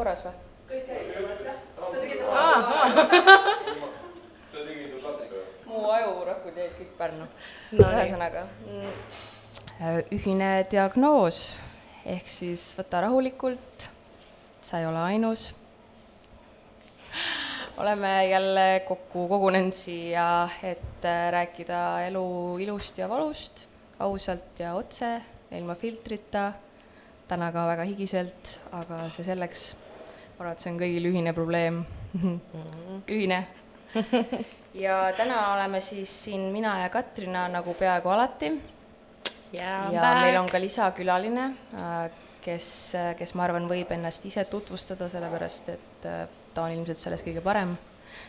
korras või? kõik käib korras, jah? Te tegite sa tegid ju kaks või? mu ajurakud jäid kõik Pärnu No ühesõnaga mm, ühine diagnoos ehk siis võta rahulikult, sa ei ole ainus. oleme jälle kokku kogunenud siia, et äh, rääkida elu ilust ja valust, ausalt ja otse, ilma filtrita. täna ka väga higiselt, aga see selleks. Ma arvan, et see on kõigil ühine probleem ühine ja täna oleme siis siin mina ja Katrina nagu peaaegu alati yeah, ja meil on ka lisakülaline, kes, kes ma arvan, võib ennast ise tutvustada, sellepärast et äh, ta on ilmselt selles kõige parem.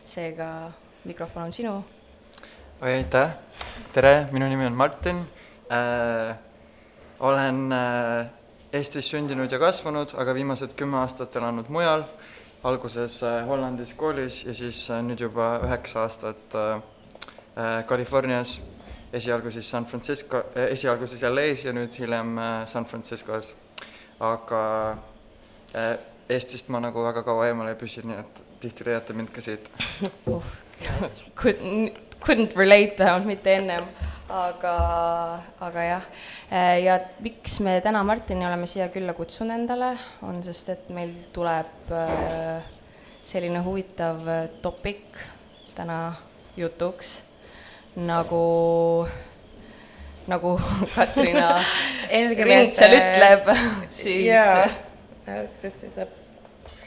seega mikrofon on sinu. oi, aitäh! tere, minu nimi on Martin äh,. olen äh, Eestis sündinud ja kasvanud, aga viimased kümme aastat elanud mujal. alguses äh, Hollandis koolis ja siis äh, nüüd juba üheksa aastat äh, Californias. esialgu siis San Francisco esialgu siis LA-s ja nüüd hiljem San Franciscos. aga Eestist ma nagu väga kaua eemal ei püsi, nii et tihti leiate mind ka siit uh, couldn't, couldn't relate vähemalt mitte ennem, aga, aga jah. ja miks me täna Martini oleme siia külla kutsunud endale, on sest, et meil tuleb äh, selline huvitav topik täna jutuks nagu, nagu Katrina Rintsel ütleb, siis yeah. Uh, this is a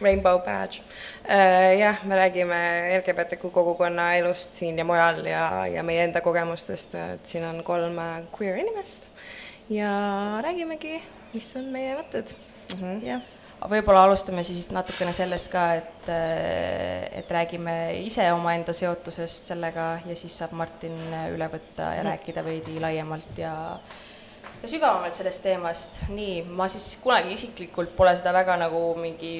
rainbow badge uh,. jah, me räägime LGBTQ kogukonna elust siin ja mujal ja, ja meie enda kogemustest, et siin on kolm äh, queer inimest ja räägimegi, mis on meie mõtted mm. -hmm. jah võib-olla alustame siis natukene sellest ka, et, et räägime ise omaenda seotusest sellega ja siis saab Martin üle võtta ja mm. rääkida veidi laiemalt ja ja sügavamalt sellest teemast. nii, ma siis kunagi isiklikult pole seda väga nagu mingi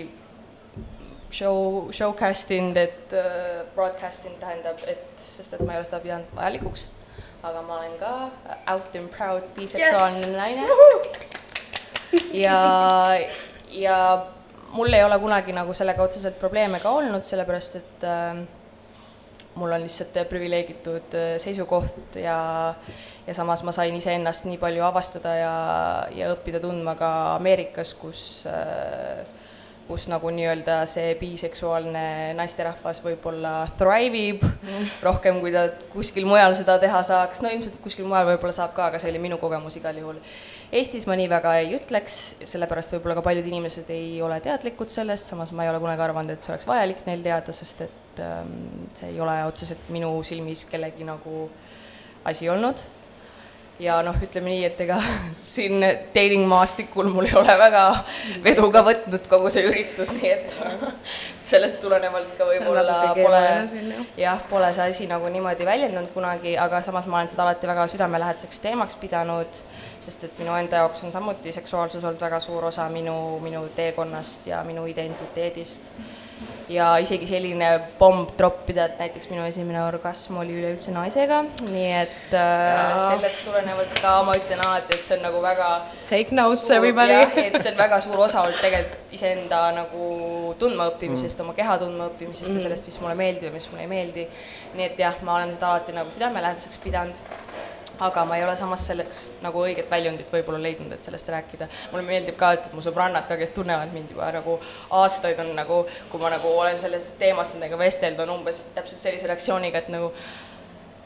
show, showcast inud, et uh, broadcast inud tähendab, et, sest et ma ei ole seda pidanud vajalikuks. aga ma olen ka out and proud biseksuaalne yes. naine. ja ja mul ei ole kunagi nagu sellega otseselt probleeme ka olnud, sellepärast et äh, mul on lihtsalt privileegitud äh, seisukoht ja, ja samas ma sain iseennast nii palju avastada ja, ja õppida tundma ka Ameerikas, kus äh, kus nagu nii-öelda see biseksuaalne naisterahvas võib-olla thrive ib mm. rohkem, kui ta kuskil mujal seda teha saaks, no ilmselt kuskil mujal võib-olla saab ka, aga see oli minu kogemus igal juhul. Eestis ma nii väga ei ütleks, sellepärast võib-olla ka paljud inimesed ei ole teadlikud sellest, samas ma ei ole kunagi arvanud, et see oleks vajalik neil teada, sest et ähm, see ei ole otseselt minu silmis kellegi nagu asi olnud ja noh, ütleme nii, et ega siin dating maastikul mul ei ole väga vedu ka võtnud kogu see üritus, nii et sellest tulenevalt ka võib-olla pole, jah, pole see asi nagu niimoodi väljendunud kunagi, aga samas ma olen seda alati väga südamelähedaseks teemaks pidanud, sest et minu enda jaoks on samuti seksuaalsus olnud väga suur osa minu, minu teekonnast ja minu identiteedist ja isegi selline pomb troppida, et näiteks minu esimene orgasm oli üleüldse naisega, nii et äh, sellest tulenevalt ka ma ütlen alati, et see on nagu väga Take notes everybody! et see on väga suur osa olnud tegelikult iseenda nagu tundmaõppimisest mm., oma keha tundmaõppimisest mm. ja sellest, mis mulle meeldib ja mis mulle ei meeldi. nii et jah, ma olen seda alati nagu südamelähedaseks pidanud aga ma ei ole samas selleks nagu õiget väljundit võib-olla leidnud, et sellest rääkida. mulle meeldib ka, et mu sõbrannad ka, kes tunnevad mind juba nagu aastaid, on nagu, kui ma nagu olen sellest teemast nendega vestelnud, on umbes täpselt sellise reaktsiooniga, et nagu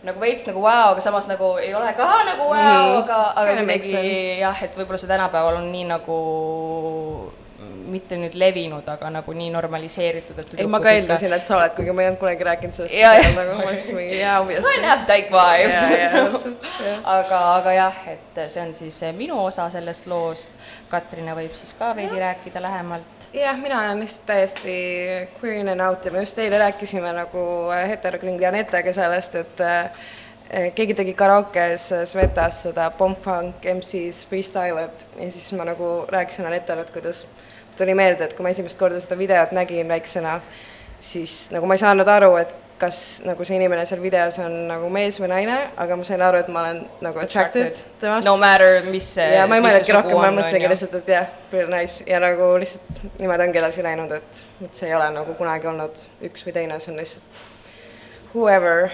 nagu veits nagu vau wow,, aga samas nagu ei ole ka nagu vau wow, mm, -hmm. aga, aga kuidagi jah, et võib-olla see tänapäeval on nii nagu mitte nüüd levinud, aga nagu nii normaliseeritud, et ei, ma ka eeldasin, et sa oled, kuigi ma ei olnud kunagi rääkinud sellest. ja, ja, nagu ma olin mingi jaa, obviously. I have like vibes. aga, aga jah, et see on siis minu osa sellest loost. Katrina võib siis ka veidi ja. rääkida lähemalt. jah, mina olen lihtsalt täiesti queer in and out ja me just eile rääkisime nagu heterokringli Anetega sellest, et äh, keegi tegi karaokes Svetas seda Pomp Funk MC-s freestyle'it ja siis ma nagu rääkisin Anetale, et kuidas tuli meelde, et kui ma esimest korda seda videot nägin väiksena, siis nagu ma ei saanud aru, et kas nagu see inimene seal videos on nagu mees või naine, aga ma sain aru, et ma olen nagu attracted, attracted. temast. no matter, mis see ja ma ei mõelnudki rohkem, ma mõtlesingi lihtsalt, et jah, really nice ja nagu lihtsalt niimoodi ongi edasi läinud, et, et see ei ole nagu kunagi olnud üks või teine, see on lihtsalt whoever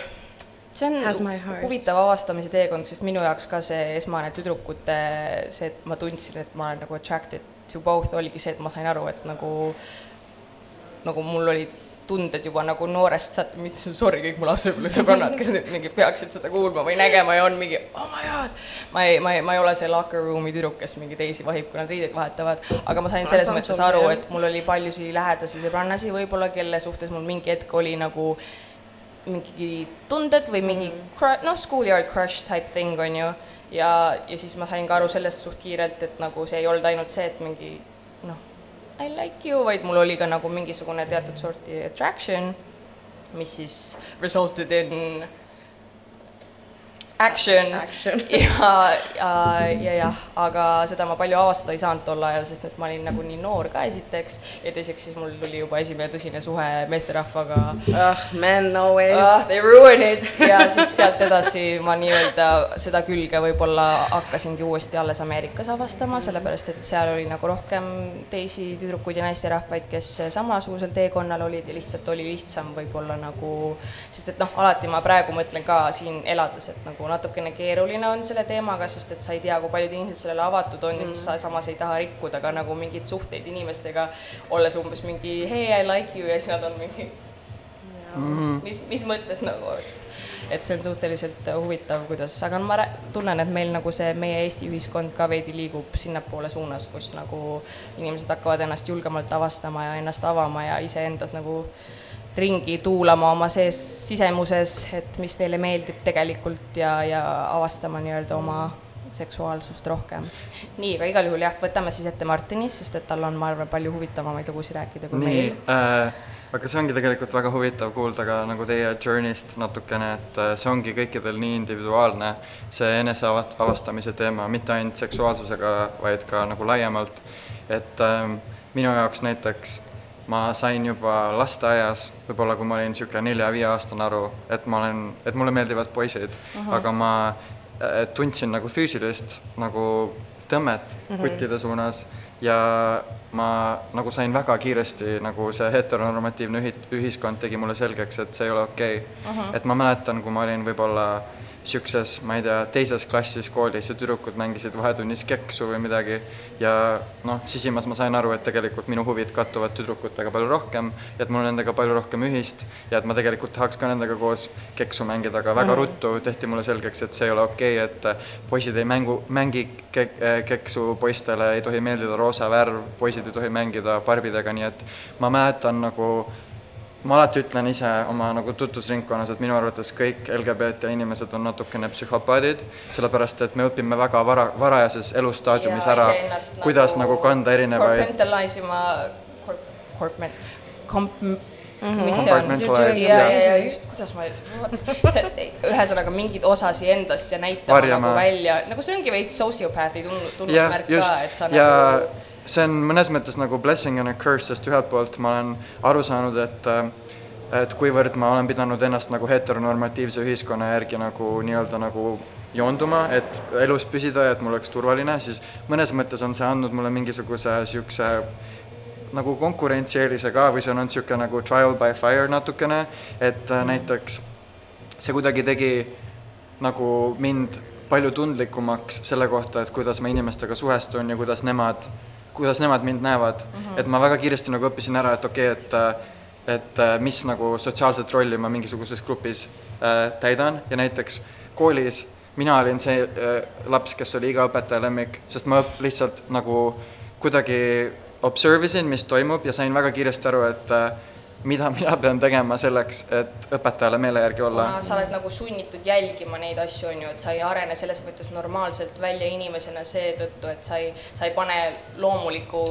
see on huvitav avastamise teekond, sest minu jaoks ka see esmane tüdrukute, see, et ma tundsin, et ma olen nagu attracted to both, oligi see, et ma sain aru, et nagu, nagu mul olid tunded juba nagu noorest mitte sorry kõik mu lapsepõlvesõbrannad, kes nüüd mingi peaksid seda kuulma või nägema ja on mingi oh my god. ma ei, ma ei, ma ei ole see locker room'i tüdruk, kes mingi teisi vahib, kui nad riideid vahetavad, aga ma sain selles mõttes aru, et mul oli paljusid lähedasi sõbrannasi võib-olla, kelle suhtes mul mingi hetk oli nagu mingi tunded või mingi mm. noh, schoolyard crush type thing on ju. ja, ja siis ma sain ka aru sellest suht kiirelt, et nagu see ei olnud ainult see, et mingi noh, I like you, vaid mul oli ka nagu mingisugune teatud sorti attraction, mis siis resulted in action, action. ja, ja, ja jah, aga seda ma palju avastada ei saanud tol ajal, sest et ma olin nagu nii noor ka esiteks ja teiseks siis mul tuli juba esimene tõsine suhe meesterahvaga. ah, men always ah,. They ruin it ja siis sealt edasi ma nii-öelda seda külge võib-olla hakkasingi uuesti alles Ameerikas avastama, sellepärast et seal oli nagu rohkem teisi tüdrukuid ja naisterahvaid, kes samasugusel teekonnal olid ja lihtsalt oli lihtsam võib-olla nagu, sest et noh, alati ma praegu mõtlen ka siin elades, et nagu natukene keeruline on selle teemaga, sest et sa ei tea, kui paljud inimesed sellele avatud on mm. ja siis sa samas ei taha rikkuda ka nagu mingeid suhteid inimestega, olles umbes mingi hey, I like you ja siis nad on mingi mm -hmm. mis, mis mõttes nagu, et see on suhteliselt huvitav, kuidas, aga ma tunnen, et meil nagu see meie Eesti ühiskond ka veidi liigub sinnapoole suunas, kus nagu inimesed hakkavad ennast julgemalt avastama ja ennast avama ja iseendas nagu ringi tuulama oma sees, sisemuses, et mis neile meeldib tegelikult ja, ja avastama nii-öelda oma seksuaalsust rohkem. nii, aga igal juhul jah, võtame siis ette Martini, sest et tal on, ma arvan, palju huvitavamaid lugusid rääkida kui nii, meil äh,. aga see ongi tegelikult väga huvitav kuulda ka nagu teie journey'st natukene, et äh, see ongi kõikidel nii individuaalne, see eneseavastamise teema, mitte ainult seksuaalsusega, vaid ka nagu laiemalt. et äh, minu jaoks näiteks ma sain juba lasteaias, võib-olla kui ma olin niisugune nelja-viieaastane aru, et ma olen, et mulle meeldivad poisid uh, -huh. aga ma tundsin nagu füüsilist nagu tõmmet uh -huh. kuttide suunas ja ma nagu sain väga kiiresti, nagu see heteronormatiivne ühi-, ühiskond tegi mulle selgeks, et see ei ole okei okay. uh. -huh. et ma mäletan, kui ma olin võib-olla niisuguses, ma ei tea, teises klassis koolis ja tüdrukud mängisid vahetunnis keksu või midagi ja noh, sisimas ma sain aru, et tegelikult minu huvid kattuvad tüdrukutega palju rohkem ja et mul on nendega palju rohkem ühist ja et ma tegelikult tahaks ka nendega koos keksu mängida, aga väga mm -hmm. ruttu tehti mulle selgeks, et see ei ole okei okay,, et poisid ei mängu, mängi kek-, keksu, poistele ei tohi meeldida roosa värv, poisid ei tohi mängida barbidega, nii et ma mäletan nagu ma alati ütlen ise oma nagu tutvusringkonnas, et minu arvates kõik LGBT inimesed on natukene psühhopaadid, sellepärast et me õpime väga vara, varajases elustaadiumis ära, kuidas nagu, nagu kanda erinevaid compartmentalisima, corp-, komp-, mis see on, ja, ja, ja just, kuidas ma, ühesõnaga mingeid osasi endast ja näitama Varjama. nagu välja, nagu see ongi veits sociopathy tunnusmärk ka, et sa ja, nagu see on mõnes mõttes nagu blessing and a curse, sest ühelt poolt ma olen aru saanud, et äh, et kuivõrd ma olen pidanud ennast nagu heteronormatiivse ühiskonna järgi nagu nii-öelda nagu joonduma, et elus püsida ja et mul oleks turvaline, siis mõnes mõttes on see andnud mulle mingisuguse niisuguse nagu konkurentsieelise ka või see on olnud niisugune nagu trial by fire natukene, et äh, näiteks see kuidagi tegi nagu mind palju tundlikumaks selle kohta, et kuidas ma inimestega suhestun ja kuidas nemad kuidas nemad mind näevad mm, -hmm. et ma väga kiiresti nagu õppisin ära, et okei okay,, et et mis nagu sotsiaalset rolli ma mingisuguses grupis äh, täidan ja näiteks koolis mina olin see äh, laps, kes oli iga õpetaja lemmik, sest ma lihtsalt nagu kuidagi observe isin, mis toimub ja sain väga kiiresti aru, et äh, mida mina pean tegema selleks, et õpetajale meele järgi olla. sa oled nagu sunnitud jälgima neid asju, on ju, et sa ei arene selles mõttes normaalselt välja inimesena seetõttu, et sa ei, sa ei pane loomuliku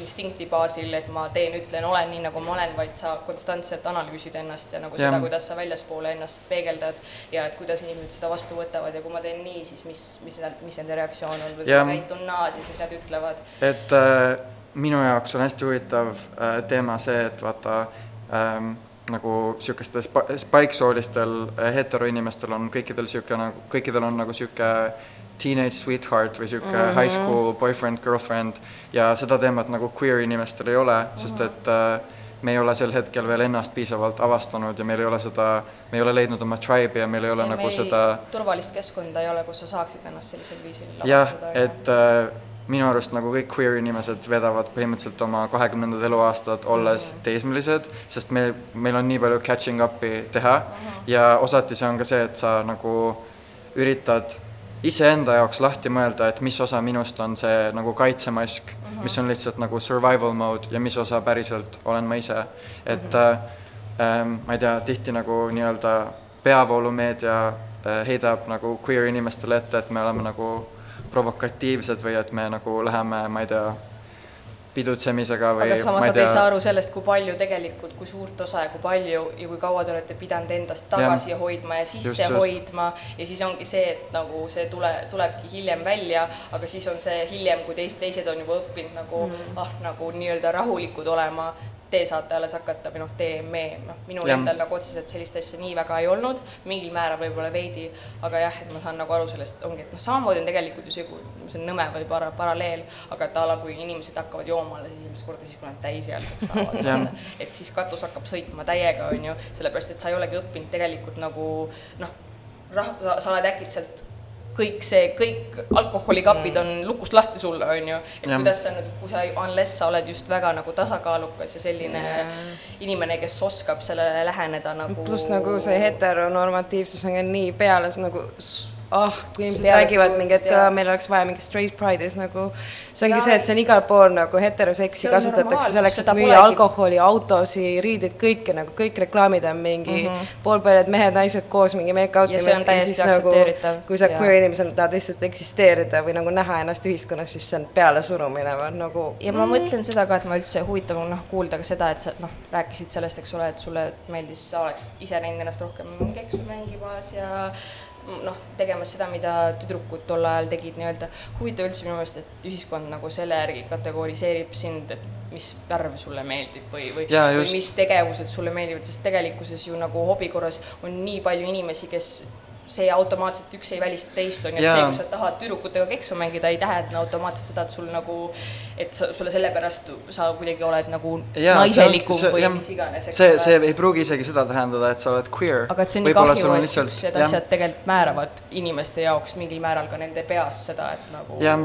instinkti baasil, et ma teen, ütlen, olen nii, nagu ma olen, vaid sa konstantselt analüüsid ennast ja nagu ja. seda, kuidas sa väljaspoole ennast peegeldad ja et kuidas inimesed seda vastu võtavad ja kui ma teen nii, siis mis, mis, mis nende reaktsioon on või kui ma käitun naa, siis mis nad ütlevad. et äh, minu jaoks on hästi huvitav äh, teema see, et vaata ähm, nagu niisugustel spa-, spikesoolistel äh, heteroinimestel on kõikidel niisugune nagu, kõikidel on nagu niisugune teenage sweetheart või niisugune mm -hmm. high school boyfriend, girlfriend ja seda teemat nagu queer inimestel ei ole, sest et äh, me ei ole sel hetkel veel ennast piisavalt avastanud ja meil ei ole seda, me ei ole leidnud oma tribe'i ja meil ei ole Ja nagu seda turvalist keskkonda ei ole, kus sa saaksid ennast sellisel viisil jah lavastada., et äh, minu arust nagu kõik queer inimesed veedavad põhimõtteliselt oma kahekümnendad eluaastad olles teismelised, sest meil, meil on nii palju catching up'i teha ja osati see on ka see, et sa nagu üritad iseenda jaoks lahti mõelda, et mis osa minust on see nagu kaitsemask mm, -hmm. mis on lihtsalt nagu survival mode ja mis osa päriselt olen ma ise. et mm -hmm. äh, ähm, ma ei tea, tihti nagu nii-öelda peavoolumeedia äh, heidab nagu queer inimestele ette, et me oleme nagu provokatiivsed või et me nagu läheme, ma ei tea, pidutsemisega või aga samas ma nad ei saa aru sellest, kui palju tegelikult, kui suurt osa ja kui palju ja kui kaua te olete pidanud endast tagasi Jah. hoidma ja sisse Just, just. hoidma ja siis ongi see, et nagu see tule, tulebki hiljem välja, aga siis on see hiljem, kui teist, teised on juba õppinud nagu mm. ah, nagu nii-öelda rahulikud olema, te saate alles hakata või noh, te, me, noh, minul endal nagu otseselt sellist asja nii väga ei olnud, mingil määral võib-olla veidi, aga jah, et ma saan nagu aru sellest, ongi, et noh, samamoodi on tegelikult ju see, kui see on nõme või para-, paralleel, aga et a la kui inimesed hakkavad jooma alles esimest korda siis, kui nad täisealiseks saavad, et siis katus hakkab sõitma täiega, on ju, sellepärast et sa ei olegi õppinud tegelikult nagu noh, rah-, sa oled äkitselt kõik see, kõik alkoholikapid on lukust lahti sulle, on ju, et Jah. kuidas sa nüüd, kui sa, unless sa oled just väga nagu tasakaalukas ja selline inimene, kes oskab sellele läheneda nagu pluss nagu see heteronormatiivsus on ka nii peale nagu ah, kui inimesed räägivad mingi, et aa, meil oleks vaja mingit straight pride'is nagu see ongi Jaa. see, et see on igal pool nagu heteroseksi kasutatakse selleks, et müüa polegi. alkoholi, autosid, riideid, kõike nagu kõik reklaamid on mingi mm -hmm. poolpaljad mehed-naised koos mingi make-out. Ja see on täiesti aktsepteeritav. kui sa queer inimesena tahad lihtsalt eksisteerida või nagu näha ennast ühiskonnas, siis see on pealesurumine või nagu ja ma mõtlen seda ka, et ma üldse huvitav on noh, kuulda ka seda, et sa noh, rääkisid sellest, eks ole, et sulle meeldis, sa oleks ise näinud ennast rohkem keksu mängimas ja noh, tegemas seda, mida tüdrukud tol ajal tegid nii-öelda. huvitav üldse minu meelest, et ühiskond nagu selle järgi kategoriseerib sind, et mis värv sulle meeldib või, või, Jaa, või just. mis tegevused sulle meeldivad, sest tegelikkuses ju nagu hobi korras on nii palju inimesi, kes see automaatselt üks ei välista teist, on ju, et see, kui sa tahad tüdrukutega keksu mängida, ei tähenda automaatselt seda, et sul nagu, et sulle sellepärast sa kuidagi oled nagu see on- naiselikum see- või jah, mis iganes, see, see ei pruugi isegi seda tähendada, et sa oled queer. aga et see on nii kahju, et niisugused asjad tegelikult määravad inimeste jaoks mingil määral ka nende peas seda, et nagu jah,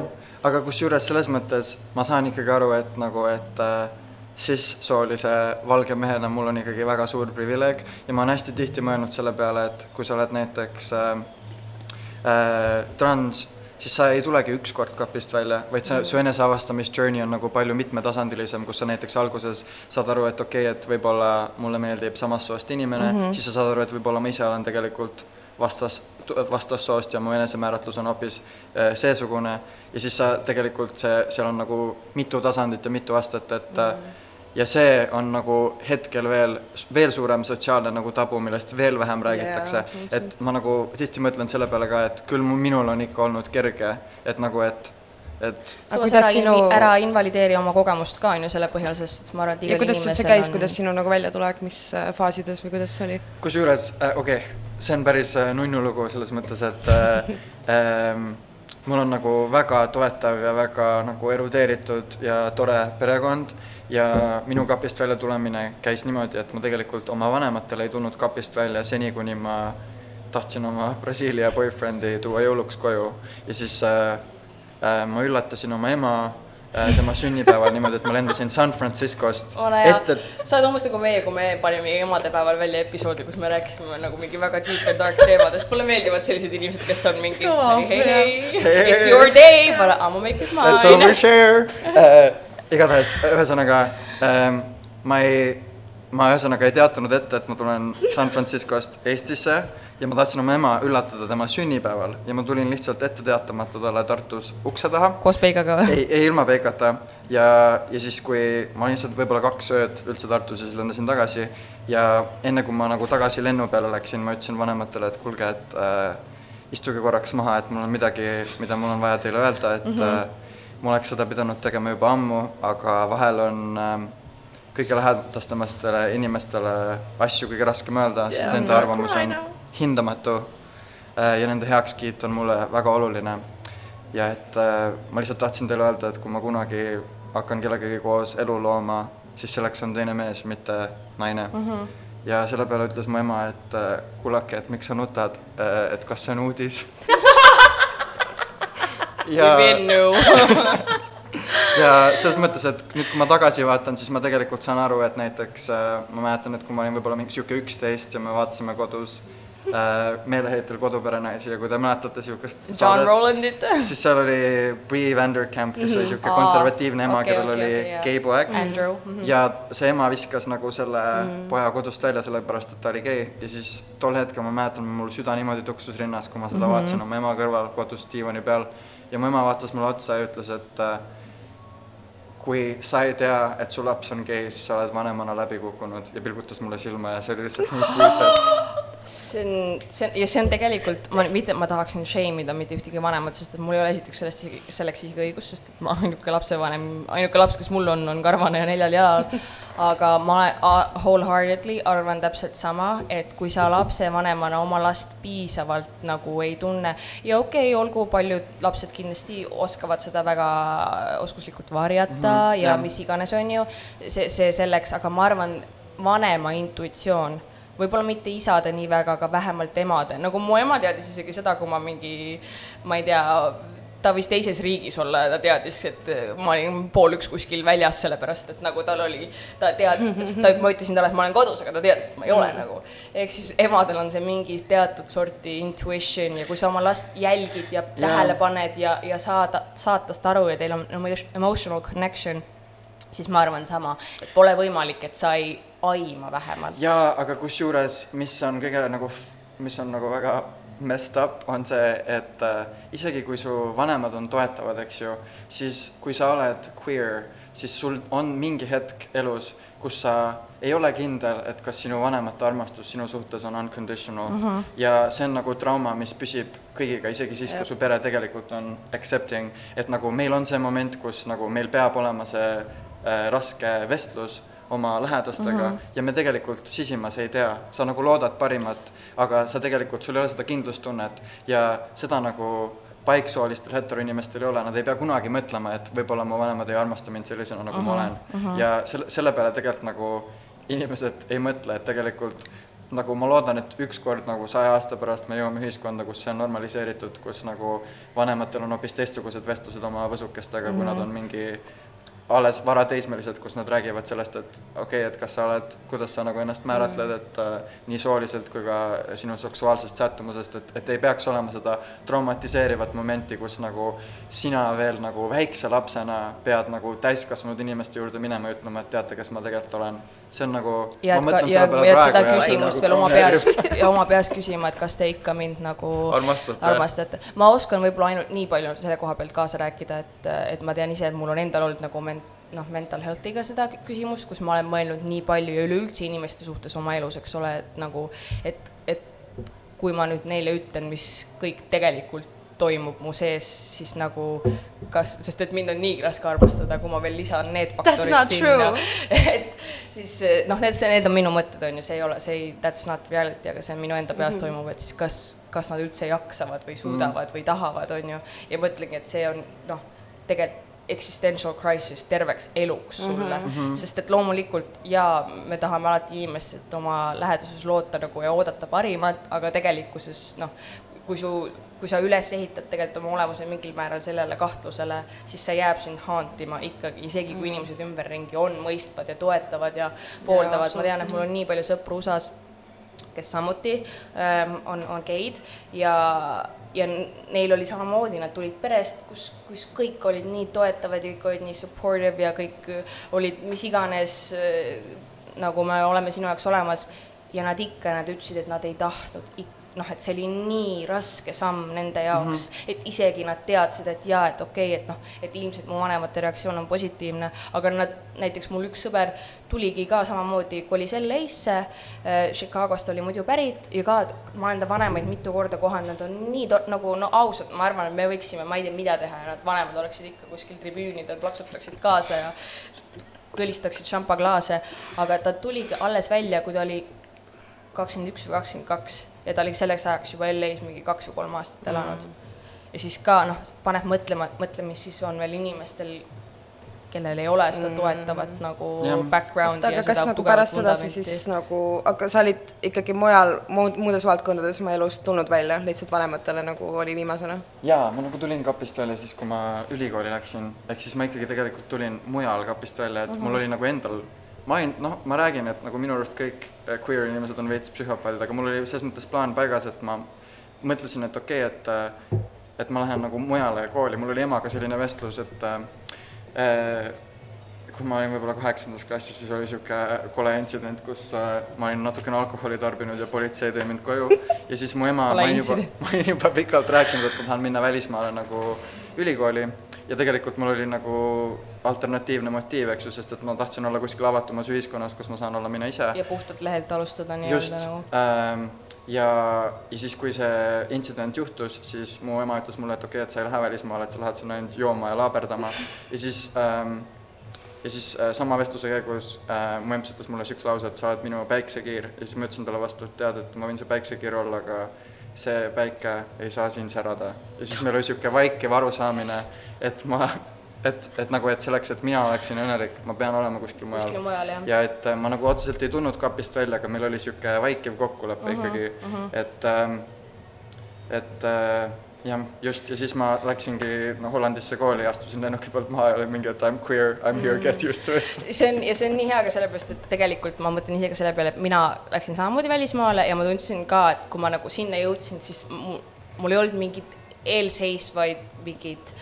aga kusjuures selles mõttes ma saan ikkagi aru, et nagu, et äh, cis-soolise valge mehena mul on ikkagi väga suur privileeg ja ma olen hästi tihti mõelnud selle peale, et kui sa oled näiteks äh, äh, trans, siis sa ei tulegi üks kord kapist välja, vaid sa, su eneseavastamisjourney on nagu palju mitmetasandilisem, kus sa näiteks alguses saad aru, et okei okay,, et võib-olla mulle meeldib samast soost inimene mm, -hmm. siis sa saad aru, et võib-olla ma ise olen tegelikult vastas, vastassoost ja mu enesemääratlus on hoopis äh, seesugune ja siis sa tegelikult see, seal on nagu mitu tasandit ja mitu astet, et mm -hmm. Ja see on nagu hetkel veel, veel suurem sotsiaalne nagu tabu, millest veel vähem räägitakse. yeah, et ma nagu tihti mõtlen selle peale ka, et küll mu- minul on ikka olnud kerge, et nagu, et, et samas ära sinu- ära invalideeri oma kogemust ka on ju selle põhjal, sest ma arvan, et ja igal kuidas see inimesel käis, on kuidas sinu nagu väljatulek, mis äh, faasides või kuidas see oli? kusjuures äh, okei okay,, see on päris äh, nunnu lugu selles mõttes, et äh, ähm, mul on nagu väga toetav ja väga nagu erudeeritud ja tore perekond ja minu kapist välja tulemine käis niimoodi, et ma tegelikult oma vanematele ei tulnud kapist välja seni, kuni ma tahtsin oma Brasiilia boyfriend'i tuua jõuluks koju ja siis äh, äh, ma üllatasin oma ema äh, tema sünnipäeval niimoodi, et ma lendasin San Franciscost ole hea ette, sa oled umbes nagu meie, kui me panime emadepäeval välja episoodi, kus me rääkisime nagu mingi väga deep and dark teemadest, mulle meeldivad sellised inimesed, kes on mingi on, hei, hei, Hey. it's your day, but I m make it Let's mine. overshare uh. igatahes, ühesõnaga ähm, ma ei, ma ühesõnaga ei teatanud ette, et ma tulen San Franciscost Eestisse ja ma tahtsin oma ema üllatada tema sünnipäeval ja ma tulin lihtsalt ette teatamata talle Tartus ukse taha. koos Peigaga või? ei, ei ilma peikata ja, ja siis, kui ma olin lihtsalt võib-olla kaks ööd üldse Tartus ja siis lendasin tagasi ja enne kui ma nagu tagasi lennu peale läksin, ma ütlesin vanematele, et kuulge, et äh, istuge korraks maha, et mul on midagi, mida mul on vaja teile öelda, et mm -hmm. Ma oleks seda pidanud tegema juba ammu, aga vahel on äh, kõige lähedastemastele inimestele asju kõige raskem öelda, sest Yeah. nende arvamus on hindamatu äh, ja nende heakskiit on mulle väga oluline. ja et äh, ma lihtsalt tahtsin teile öelda, et kui ma kunagi hakkan kellegagi koos elu looma, siis selleks on teine mees, mitte naine mm. -hmm. ja selle peale ütles mu ema, et äh, kullake, et miks sa nutad, et kas see on uudis ja ja selles mõttes, et nüüd, kui ma tagasi vaatan, siis ma tegelikult saan aru, et näiteks äh, ma mäletan, et kui ma olin võib-olla mingi sihuke üksteist ja me vaatasime kodus äh, meeleheitel Kodupere-naisi ja kui te mäletate siukest John Rolandit. siis seal oli Brie Vanderkamp, kes oli siuke Aa, konservatiivne ema okei, kellel okei, oli okei, jaa. gei poeg. Andrew. Mhm. ja see ema viskas nagu selle poja kodust välja, sellepärast et ta oli gei ja siis tol hetkel ma mäletan, mul süda niimoodi tuksus rinnas, kui ma seda vaatasin oma ema kõrval kodus diivani peal ja mu ema vaatas mulle otsa ja ütles, et äh, kui sa ei tea, et su laps on gei, siis sa oled vanemana läbi kukkunud. Ja pilgutas mulle silma ja see oli lihtsalt nii sweet, et see on, see on ja see on tegelikult, ma mitte, ma tahaksin shame ida mitte ühtegi vanemat, sest et mul ei ole esiteks sellest, selleks isegi õigust, sest et ma ainuke lapsevanem, ainuke laps, kes mul on, on karvane ja neljal jalal. aga ma wholeheartedly arvan täpselt sama, et kui sa lapsevanemana oma last piisavalt nagu ei tunne ja okei okay,, olgu paljud lapsed kindlasti oskavad seda väga oskuslikult varjata mm -hmm, ja jah. mis iganes, on ju, see, see selleks, aga ma arvan, vanema intuitsioon võib-olla mitte isade nii väga, aga vähemalt emade, nagu mu ema teadis isegi seda, kui ma mingi, ma ei tea, ta võis teises riigis olla ja ta teadis, et ma olin pool üks kuskil väljas, sellepärast et nagu tal oli, ta tead-, ta, ma ütlesin talle, et ma olen kodus, aga ta teadis, et ma ei ole nagu. ehk siis emadel on see mingi teatud sorti intuition ja kui sa oma last jälgid ja tähele paned ja, ja saada, saad tast aru ja teil on emo- emotional connection, siis ma arvan sama, et pole võimalik, et sa ei aima vähemalt. jaa, aga kusjuures, mis on kõige nagu, mis on nagu väga messed up, on see, et äh, isegi kui su vanemad on toetavad, eks ju, siis kui sa oled queer, siis sul on mingi hetk elus, kus sa ei ole kindel, et kas sinu vanemate armastus sinu suhtes on unconditional mm. -hmm. ja see on nagu trauma, mis püsib kõigiga, isegi siis, kui su pere tegelikult on accepting, et nagu meil on see moment, kus nagu meil peab olema see raske vestlus oma lähedastega mm -hmm. ja me tegelikult sisimas ei tea, sa nagu loodad parimat, aga sa tegelikult, sul ei ole seda kindlustunnet ja seda nagu paiksoolistel heteroinimestel ei ole, nad ei pea kunagi mõtlema, et võib-olla mu vanemad ei armasta mind sellisena, nagu mm -hmm. ma olen. ja selle, selle peale tegelikult nagu inimesed ei mõtle, et tegelikult nagu ma loodan, et ükskord nagu saja aasta pärast me jõuame ühiskonda, kus see on normaliseeritud, kus nagu vanematel on hoopis teistsugused vestlused oma võsukestega mm, -hmm. kui nad on mingi alles varateismelised, kus nad räägivad sellest, et okei okay,, et kas sa oled, kuidas sa nagu ennast määratled, et äh, nii sooliselt kui ka sinu seksuaalsest sättumusest, et, et ei peaks olema seda traumatiseerivat momenti, kus nagu sina veel nagu väikse lapsena pead nagu täiskasvanud inimeste juurde minema ja ütlema, et teate, kes ma tegelikult olen. see on nagu ja et ka, ja, ja et seda küsimust veel oma peas ja oma peas küsima, et kas te ikka mind nagu Armastate. armastate. ma oskan võib-olla ainult nii palju selle koha pealt kaasa rääkida, et, et ma tean ise, et mul on endal olnud nagu men-, noh, mental health'iga seda küsimust, kus ma olen mõelnud nii palju ja üleüldse inimeste suhtes oma elus, eks ole, et nagu, et, et kui ma nüüd neile ütlen, mis kõik tegelikult toimub mu sees, siis nagu kas, sest et mind on niigi raske armastada, kui ma veel lisan need faktorid sinna, et siis noh, need, see, need on minu mõtted, on ju, see ei ole, see ei, that's not reality, aga see on minu enda peas mm -hmm. toimuv, et siis kas, kas nad üldse jaksavad või suudavad mm -hmm. või tahavad, on ju, ja mõtlengi, et see on noh, tegelikult existential crisis terveks eluks sulle. Mm, -hmm. sest et loomulikult jaa, me tahame alati inimestelt oma läheduses loota nagu ja oodata parimat, aga tegelikkuses noh, kui su, kui sa üles ehitad tegelikult oma olemuse mingil määral sellele kahtlusele, siis see jääb sind haantima ikkagi, isegi kui inimesed ümberringi on mõistvad ja toetavad ja pooldavad, ma tean, et mul on nii palju sõpru USA-s, kes samuti ähm, on, on geid. Ja, ja neil oli samamoodi, nad tulid perest, kus, kus kõik olid nii toetavad ja kõik olid nii supportive ja kõik olid mis iganes äh, nagu me oleme sinu jaoks olemas. Ja nad ikka, nad ütlesid, et nad ei tahtnud ikka noh, et see oli nii raske samm nende jaoks mm, -hmm. et isegi nad teadsid, et jaa, et okei okay,, et noh, et ilmselt mu vanemate reaktsioon on positiivne, aga nad, näiteks mul üks sõber tuligi ka samamoodi, kolis LA-sse äh,, Chicagost oli muidu pärit ja ka ma olen ta vanemaid mitu korda kohanud, nad on nii nagu no ausalt, ma arvan, et me võiksime, ma ei tea, mida teha ja nad vanemad oleksid ikka kuskil tribüünidel, plaksutaksid kaasa ja kõlistaksid šampaklaase, aga ta tuligi alles välja, kui ta oli kakskümmend üks või kakskümmend kaks ja ta oli selleks ajaks juba LA-s mingi kaks või kolm aastat elanud mm. ja siis ka noh, paneb mõtlema, mõtle, mis siis on veel inimestel, kellel ei ole seda toetavat nagu Jah. background'i aga ja kas nagu pärast seda vundamenti. siis nagu, aga sa olid ikkagi mujal, muud, muudes valdkondades oma elus tulnud välja, lihtsalt vanematele nagu oli viimasena? jaa, ma nagu tulin kapist välja siis, kui ma ülikooli läksin, ehk siis ma ikkagi tegelikult tulin mujal kapist välja, et uh -huh. mul oli nagu endal ma olin, noh, ma räägin, et nagu minu arust kõik äh, queer inimesed on veits psühhopaadid, aga mul oli selles mõttes plaan paigas, et ma mõtlesin, et okei okay,, et äh, et ma lähen nagu mujale kooli, mul oli emaga selline vestlus, et äh, kui ma olin võib-olla kaheksandas klassis, siis oli niisugune kole intsident, kus äh, ma olin natukene alkoholi tarbinud ja politsei tõi mind koju. Ja siis mu ema, ma olin juba, ma olin juba pikalt rääkinud, et ma tahan minna välismaale nagu ülikooli. Ja tegelikult mul oli nagu alternatiivne motiiv, eks ju, sest et ma tahtsin olla kuskil avatumas ühiskonnas, kus ma saan olla mina ise. ja puhtalt lehelt alustada nii-öelda nagu. ähm, ja, ja siis, kui see intsident juhtus, siis mu ema ütles mulle, et okei okay,, et sa ei lähe välismaale, et sa lähed sinna ainult jooma ja laaberdama ja siis ähm, ja siis äh, sama vestluse käigus äh, mu emps ütles mulle niisuguse lause, et sa oled minu päiksekiir ja siis ma ütlesin talle vastu, et tead, et ma võin su päiksekiir olla, aga see päike ei saa siin särada. ja siis meil oli niisugune vaikiv arusaamine, et ma, et, et nagu, et selleks, et mina oleksin õnnelik, ma pean olema kuskil mujal. kuskil mujal, jah. ja et äh, ma nagu otseselt ei tulnud kapist välja, aga meil oli niisugune vaikiv kokkulepe uh -huh, ikkagi uh, -huh. et ähm, et äh, jah, just, ja siis ma läksingi no Hollandisse kooli, astusin lennuki pealt maha ja olin mingi, et I m queer, I m here, get used to it. see on, ja see on nii hea ka sellepärast, et tegelikult ma mõtlen ise ka selle peale, et mina läksin samamoodi välismaale ja ma tundsin ka, et kui ma nagu sinna jõudsin, siis mul, ei olnud mingit eelseisvaid mingeid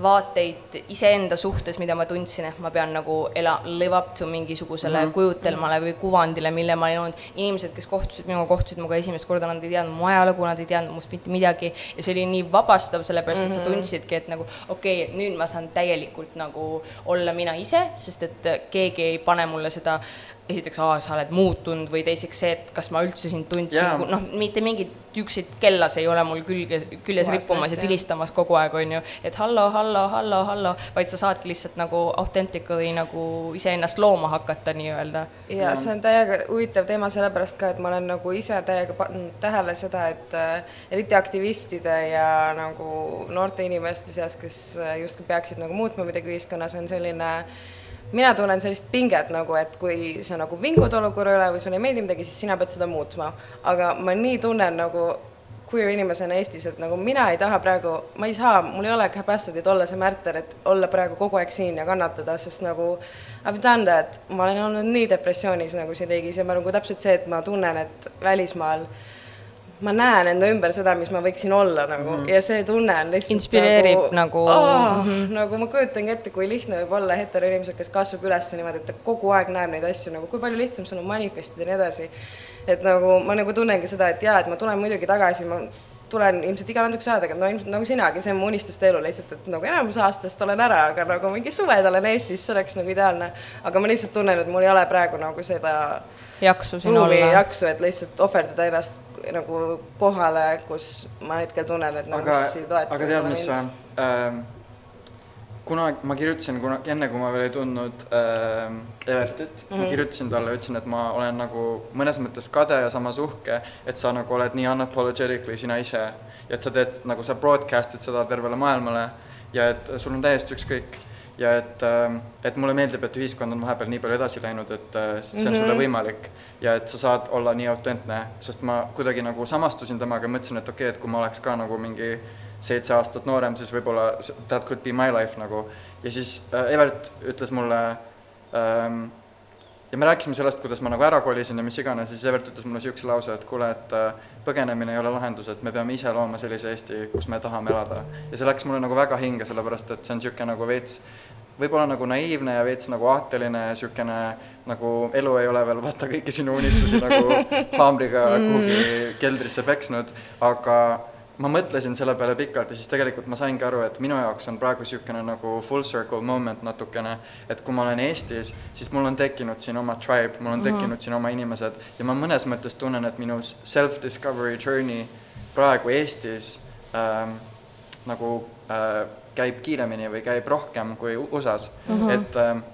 vaateid iseenda suhtes, mida ma tundsin, et ma pean nagu ela-, live up to mingisugusele mm -hmm. kujutelmale või kuvandile, mille ma olin olnud. inimesed, kes kohtusid minuga, kohtusid minuga esimest korda, nad ei teadnud mu ajalugu, nad ei teadnud must mitte midagi ja see oli nii vabastav, sellepärast et sa tundsidki, et nagu okei okay,, nüüd ma saan täielikult nagu olla mina ise, sest et keegi ei pane mulle seda esiteks, aa, sa oled muutunud või teiseks see, et kas ma üldse sind tundsin noh, mitte mingit tüksid kellas ei ole mul külge, küljes Puhas rippumas ja tilistamas kogu aeg, on ju, et hallo, hallo, hallo, hallo, vaid sa saadki lihtsalt nagu authentically nagu iseennast looma hakata nii-öelda. ja see on täiega huvitav teema sellepärast ka, et ma olen nagu ise täiega pannud tähele seda, et äh, eriti aktivistide ja nagu noorte inimeste seas, kes äh, justkui peaksid nagu muutma midagi ühiskonnas, on selline mina tunnen sellist pinget nagu, et kui sa nagu vingud olukorra üle või sulle ei meeldi midagi, siis sina pead seda muutma. aga ma nii tunnen nagu queer inimesena Eestis, et nagu mina ei taha praegu, ma ei saa, mul ei ole capacity't olla see märter, et olla praegu kogu aeg siin ja kannatada, sest nagu I have done that, ma olen olnud nii depressioonis nagu siin riigis ja ma nagu täpselt see, et ma tunnen, et välismaal ma näen enda ümber seda, mis ma võiksin olla nagu mm -hmm. ja see tunne on lihtsalt Inspireerib nagu- oh, mm -hmm. nagu ma kujutangi ette, kui lihtne võib olla heteroinimesel, kes kasvab üles niimoodi, et ta kogu aeg näeb neid asju nagu, kui palju lihtsam sul on manifestida ja nii edasi. et nagu ma nagu tunnengi seda, et jaa, et ma tulen muidugi tagasi, ma tulen ilmselt iga natukese aja tagant, no ilmselt nagu sinagi, see on mu unistuste elu lihtsalt, et nagu enamus aastast olen ära, aga nagu mingi suved olen Eestis, see oleks nagu ideaalne. aga ma lihtsalt tunnen, et mul ei ole praegu nagu seda jaksu siin olla. jaksu, et lihtsalt ohverdada ennast nagu kohale, kus ma hetkel tunnen, et nagu mis ei toeta aga tead, mis või ähm, kunagi, ma kirjutasin kunagi, enne kui ma veel ei tundnud ähm, Evertit mm, -hmm. ma kirjutasin talle, ütlesin, et ma olen nagu mõnes mõttes kade ja samas uhke, et sa nagu oled nii unapologetically sina ise. Ja et sa teed, nagu sa broadcast'id seda tervele maailmale ja et sul on täiesti ükskõik ja et, et mulle meeldib, et ühiskond on vahepeal nii palju edasi läinud, et äh, see on mm -hmm. sulle võimalik ja et sa saad olla nii autentne, sest ma kuidagi nagu samastusin temaga ja mõtlesin, et okei okay,, et kui ma oleks ka nagu mingi seitse aastat noorem, siis võib-olla that could be my life nagu. ja siis äh, Evert ütles mulle ähm, ja me rääkisime sellest, kuidas ma nagu ära kolisin ja mis iganes ja siis Evert ütles mulle niisuguse lause, et kuule, et äh, põgenemine ei ole lahendus, et me peame ise looma sellise Eesti, kus me tahame elada. ja see läks mulle nagu väga hinge, sellepärast et see on niisugune nagu veits võib-olla nagu naiivne ja veits nagu aateline ja niisugune nagu elu ei ole veel vaata kõiki sinu unistusi nagu haamriga kuhugi keldrisse peksnud, aga ma mõtlesin selle peale pikalt ja siis tegelikult ma saingi aru, et minu jaoks on praegu niisugune nagu full circle moment natukene, et kui ma olen Eestis, siis mul on tekkinud siin oma tribe, mul on tekkinud siin oma inimesed ja ma mõnes mõttes tunnen, et minu self-discovery journey praegu Eestis ähm, nagu äh, käib kiiremini või käib rohkem kui USA-s mm, -hmm. et ähm,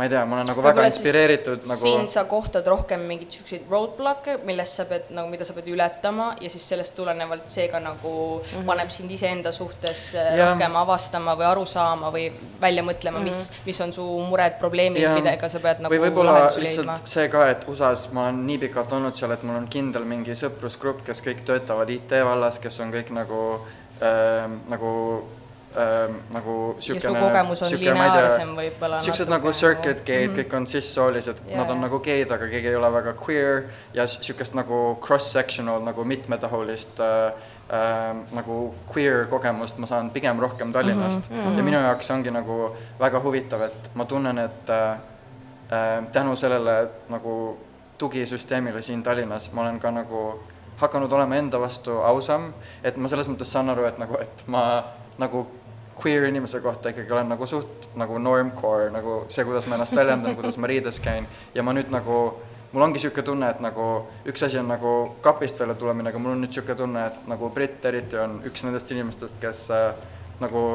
ma ei tea, ma olen nagu väga inspireeritud nagu siin sa kohtad rohkem mingeid siukseid roadblock'e, millest sa pead nagu, mida sa pead ületama ja siis sellest tulenevalt see ka nagu mm -hmm. paneb sind iseenda suhtes äh, Jah. rohkem avastama või aru saama või välja mõtlema mm, -hmm. mis, mis on su mured, probleemid, millega sa pead nagu või võib-olla lahendusi leidma lihtsalt. see ka, et USA-s ma olen nii pikalt olnud seal, et mul on kindel mingi sõprusgrupp, kes kõik töötavad IT vallas, kes on kõik nagu ähm,, nagu ähm, nagu on siuke, ma ei tea, siuksed nagu circuit gay'd, kõik on cis-soolised, Jaa, nad on nagu geid, aga keegi ei ole väga queer. Ja siukest nagu cross-sectional nagu mitmetahulist äh, äh, nagu queer kogemust ma saan pigem rohkem Tallinnast. Mm. -hmm. ja minu jaoks see ongi nagu väga huvitav, et ma tunnen, et äh, äh, tänu sellele nagu tugisüsteemile siin Tallinnas ma olen ka nagu hakanud olema enda vastu ausam, et ma selles mõttes saan aru, et nagu, et ma nagu queer inimese kohta ikkagi olen nagu suht nagu normcore, nagu see, kuidas ma ennast väljendan, kuidas ma riides käin ja ma nüüd nagu mul ongi niisugune tunne, et nagu üks asi on nagu kapist välja tulemine, aga mul on nüüd niisugune tunne, et nagu Brit eriti on üks nendest inimestest, kes äh, nagu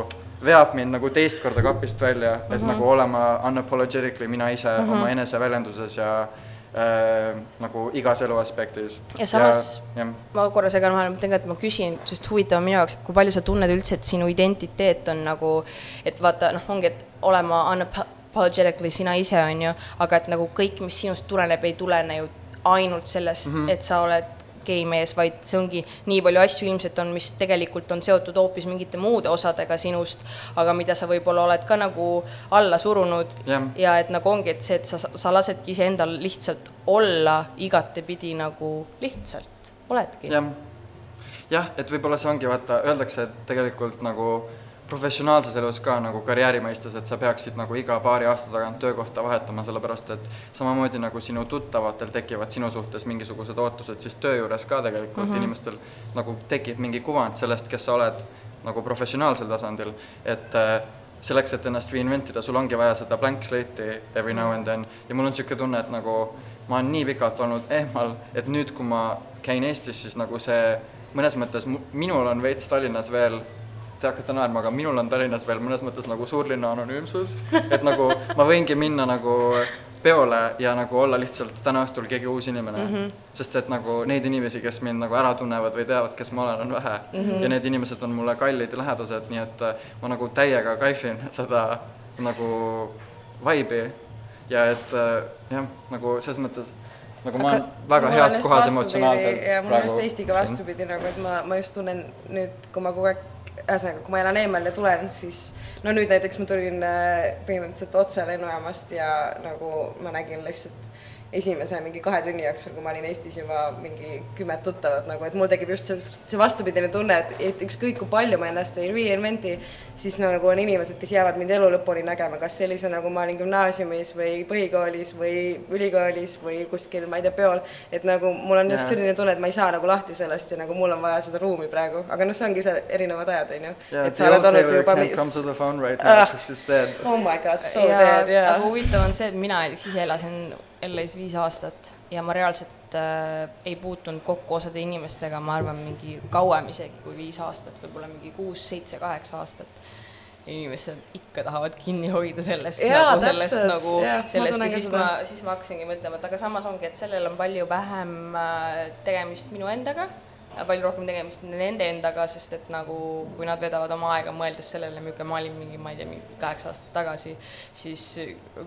veab mind nagu teist korda kapist välja mm, -hmm. et nagu olema unapologetically mina ise mm -hmm. oma eneseväljenduses ja äh, nagu igas elu aspektis. Ja samas- jah, ma korra segan vahele, ma mõtlen ka, et ma küsin, sest huvitav on minu jaoks, et kui palju sa tunned üldse, et sinu identiteet on nagu, et vaata, noh, ongi, et olema unapologetically sina ise, on ju, aga et nagu kõik, mis sinust tuleneb, ei tulene ju ainult sellest mm, -hmm. et sa oled geimees, vaid see ongi nii palju asju ilmselt on, mis tegelikult on seotud hoopis mingite muude osadega sinust, aga mida sa võib-olla oled ka nagu alla surunud Jah. ja et nagu ongi, et see, et sa, sa lasedki iseendal lihtsalt olla igatepidi nagu lihtsalt oledki. jah, jah, et võib-olla see ongi, vaata, öeldakse, et tegelikult nagu professionaalses elus ka nagu karjääri mõistes, et sa peaksid nagu iga paari aasta tagant töökohta vahetama, sellepärast et samamoodi nagu sinu tuttavatel tekivad sinu suhtes mingisugused ootused, siis töö juures ka tegelikult mm -hmm. inimestel nagu tekib mingi kuvand sellest, kes sa oled nagu professionaalsel tasandil, et äh, selleks, et ennast reinvent ida, sul ongi vaja seda blank slate'i every now and then ja mul on niisugune tunne, et nagu ma olen nii pikalt olnud eemal, et nüüd, kui ma käin Eestis, siis nagu see mõnes mõttes minul on veits Tallinnas veel te hakkate naerma, aga minul on Tallinnas veel mõnes mõttes nagu suurlinna anonüümsus, et nagu ma võingi minna nagu peole ja nagu olla lihtsalt täna õhtul keegi uus inimene mm. -hmm. sest et nagu neid inimesi, kes mind nagu ära tunnevad või teavad, kes ma olen, on vähe mm. -hmm. ja need inimesed on mulle kallid ja lähedased, nii et äh, ma nagu täiega kaifin seda nagu vibe'i ja et äh, jah, nagu selles mõttes nagu ma olen väga heas kohas emotsionaalselt ja mul on just Eestiga vastupidi nagu, et ma, ma just tunnen nüüd, kui ma kogu aeg, ühesõnaga, kui ma elan eemal ja tulen, siis no nüüd näiteks ma tulin äh, põhimõtteliselt otse lennujaamast ja nagu ma nägin lihtsalt esimese mingi kahe tunni jooksul, kui ma olin Eestis juba mingi kümmet tuttavat nagu, et mul tekib just see, see vastupidine tunne, et, et ükskõik kui palju ma ennast ei reinvent'i, siis nagu on inimesed, kes jäävad mind elu lõpuni nägema, kas sellise nagu ma olin gümnaasiumis või põhikoolis või ülikoolis või kuskil, ma ei tea, peol, et nagu mul on just selline tunne, et ma ei saa nagu lahti sellest ja nagu mul on vaja seda ruumi praegu, aga noh, see ongi see erinevad ajad, on ju. yeah, et sa oled olnud juba come to the phone right now Ah. because she's dead oh my god, so ja dead, jaa aga. huvitav on see, et mina ise elasin LA-s viis aastat ja ma reaalselt äh, ei puutunud kokku osade inimestega, ma arvan, mingi kauem isegi kui viis aastat, võib-olla mingi kuus, seitse, kaheksa aastat. inimesed ikka tahavad kinni hoida sellest Jaa, nagu sellest täpselt, nagu jah, ma sellest ja siis seda. ma, siis ma hakkasingi mõtlema, et aga samas ongi, et sellel on palju vähem äh, tegemist minu endaga, palju rohkem tegemist nende endaga, sest et nagu kui nad vedavad oma aega mõeldes sellele, milline ma olin mingi, ma ei tea, mingi kaheksa aastat tagasi, siis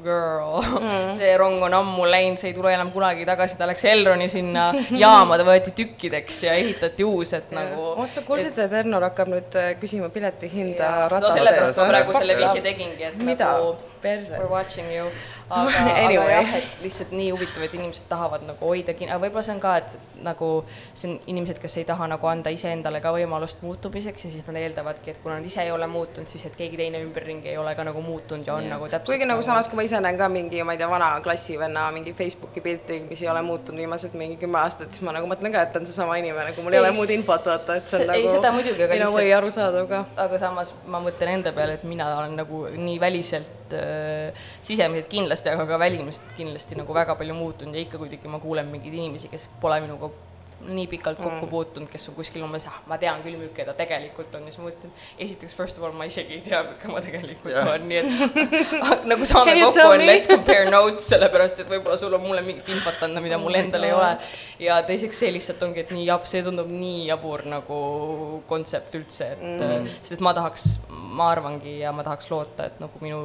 girl mm., see rong on ammu läinud, see ei tule enam kunagi tagasi, ta läks Elroni sinna jaama, ta võeti tükkideks ja ehitati uus, et nagu oh, sa kuulsid, et Ernol hakkab nüüd äh, küsima piletihinda no rataste sellepärast eest ma või? praegu selle vihje tegingi, et mida nagu perse we? are watching you. aga anyway., aga jah, et lihtsalt nii huvitav, et inimesed tahavad nagu hoida kinni, aga võib-olla see on ka, et nagu see on inimesed, kes ei taha nagu anda iseendale ka võimalust muutumiseks ja siis nad eeldavadki, et kuna nad ise ei ole muutunud, siis et keegi teine ümberringi ei ole ka nagu muutunud ja on yeah. nagu täpselt kuigi nagu samas, kui ma ise näen ka mingi, ma ei tea, vana klassivenna mingi Facebooki pilti, mis ei ole muutunud viimased mingi kümme aastat, siis ma nagu mõtlen ka, et ta on seesama inimene, kui mul ei, Ei, ole muud infot vaata, et see on nagu ei, seda muidugi, a lihtsalt- way arusaadav ka. aga samas ma mõtlen enda peale, et mina olen nagu nii väliselt äh,, sisemiselt kindlasti, aga ka välimiselt kindlasti nagu väga palju muutunud ja ikka kuidagi ma kuulen mingeid inimesi, kes pole minuga nii pikalt kokku Mm. puutunud, kes on kuskil umbes, ah, ma tean küll, milline ta tegelikult on ja siis ma mõtlesin, esiteks first of all ma isegi ei tea, milline ma tegelikult yeah. on, nii et nagu saame kokku, on let's compare notes, sellepärast et võib-olla sul on mulle mingit infot anda, mida mul Oh my endal ei ole. ja teiseks see lihtsalt ongi, et nii jab-, see tundub nii jabur nagu kontsept üldse, et mm. sest et ma tahaks, ma arvangi ja ma tahaks loota, et nagu minu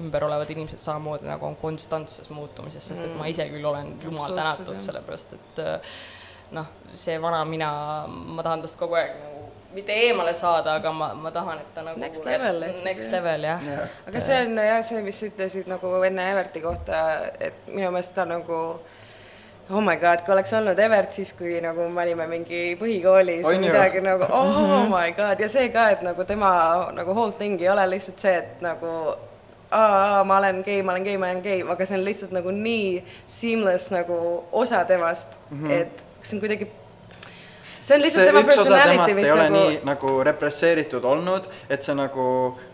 ümber olevad inimesed samamoodi nagu on konstantses muutumises, sest et ma ise küll olen jumal tänatud sellepärast, et äh, noh, see vana mina, ma tahan tast kogu aeg nagu mitte eemale saada, aga ma, ma tahan, et ta nagu Next level, next level jah. Jah. aga see on jah, see, mis sa ütlesid nagu enne Everti kohta, et minu meelest ka nagu oh my god, kui oleks olnud Evert siis, kui nagu me olime mingi põhikoolis või midagi nagu oh my god. Ja see ka, et nagu tema nagu whole thing ei ole lihtsalt see, et nagu aa, aa, ma olen gei, ma olen gei, ma olen gei, aga see on lihtsalt nagu nii seamless nagu osa temast mm, -hmm. et see on kuidagi, see on lihtsalt see tema personality, ole nagu nii nagu represseeritud olnud, et see nagu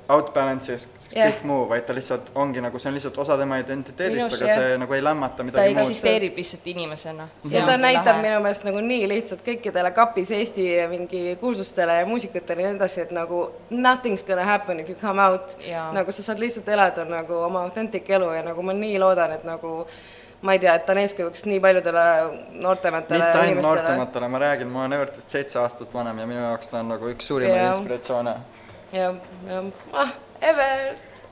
outbalance'is Jah. kõik muu, vaid ta lihtsalt ongi nagu, see on lihtsalt osa tema identiteedist, aga jah. see nagu ei lämmata ta midagi muud. eksisteerib lihtsalt inimesena. ja ta näitab minu meelest nagu nii lihtsalt kõikidele kapis Eesti mingi kuulsustele ja muusikutele ja nii edasi, et nagu nothing's gonna happen if you come out. Jaa. nagu sa saad lihtsalt elada nagu oma authentic elu ja nagu ma nii loodan, et nagu ma ei tea, et ta on eeskujuks nii paljudele noortematele mitte ainult noortematele, ma räägin, ma olen Evertist seitse aastat vanem ja minu jaoks ta on nagu üks suurimaid Jah. inspiratsioone. ja, ja ah, Evert,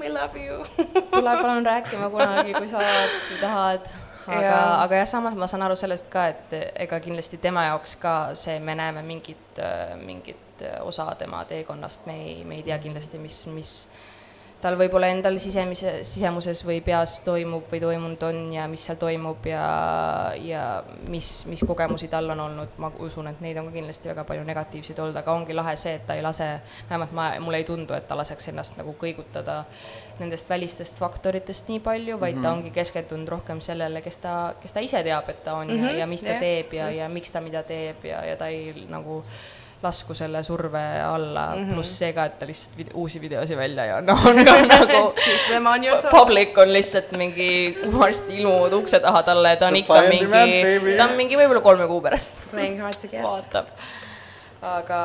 we love you tule palun rääkima kunagi, kui sa alati tahad. aga Jaa., aga jah, samas ma saan aru sellest ka, et ega kindlasti tema jaoks ka see, me näeme mingit, mingit osa tema teekonnast, me ei, me ei tea kindlasti, mis, mis tal võib-olla endal sisemise, sisemuses või peas toimub või toimunud on ja mis seal toimub ja, ja mis, mis kogemusi tal on olnud, ma usun, et neid on ka kindlasti väga palju negatiivseid olnud, aga ongi lahe see, et ta ei lase, vähemalt ma, mulle ei tundu, et ta laseks ennast nagu kõigutada nendest välistest faktoritest nii palju, vaid mm -hmm. ta ongi keskendunud rohkem sellele, kes ta, kes ta ise teab, et ta on mm -hmm. ja, ja mis ta jah, teeb ja, ja miks ta mida teeb ja, ja ta ei nagu lasku selle surve alla mm, -hmm. pluss see ka, et ta lihtsalt vid uusi videosi välja ei anna, on ka nagu public on lihtsalt mingi varsti ilmuvad ukse taha talle, ta on ikka mingi ta on mingi võib-olla kolme kuu pärast vaatab. aga,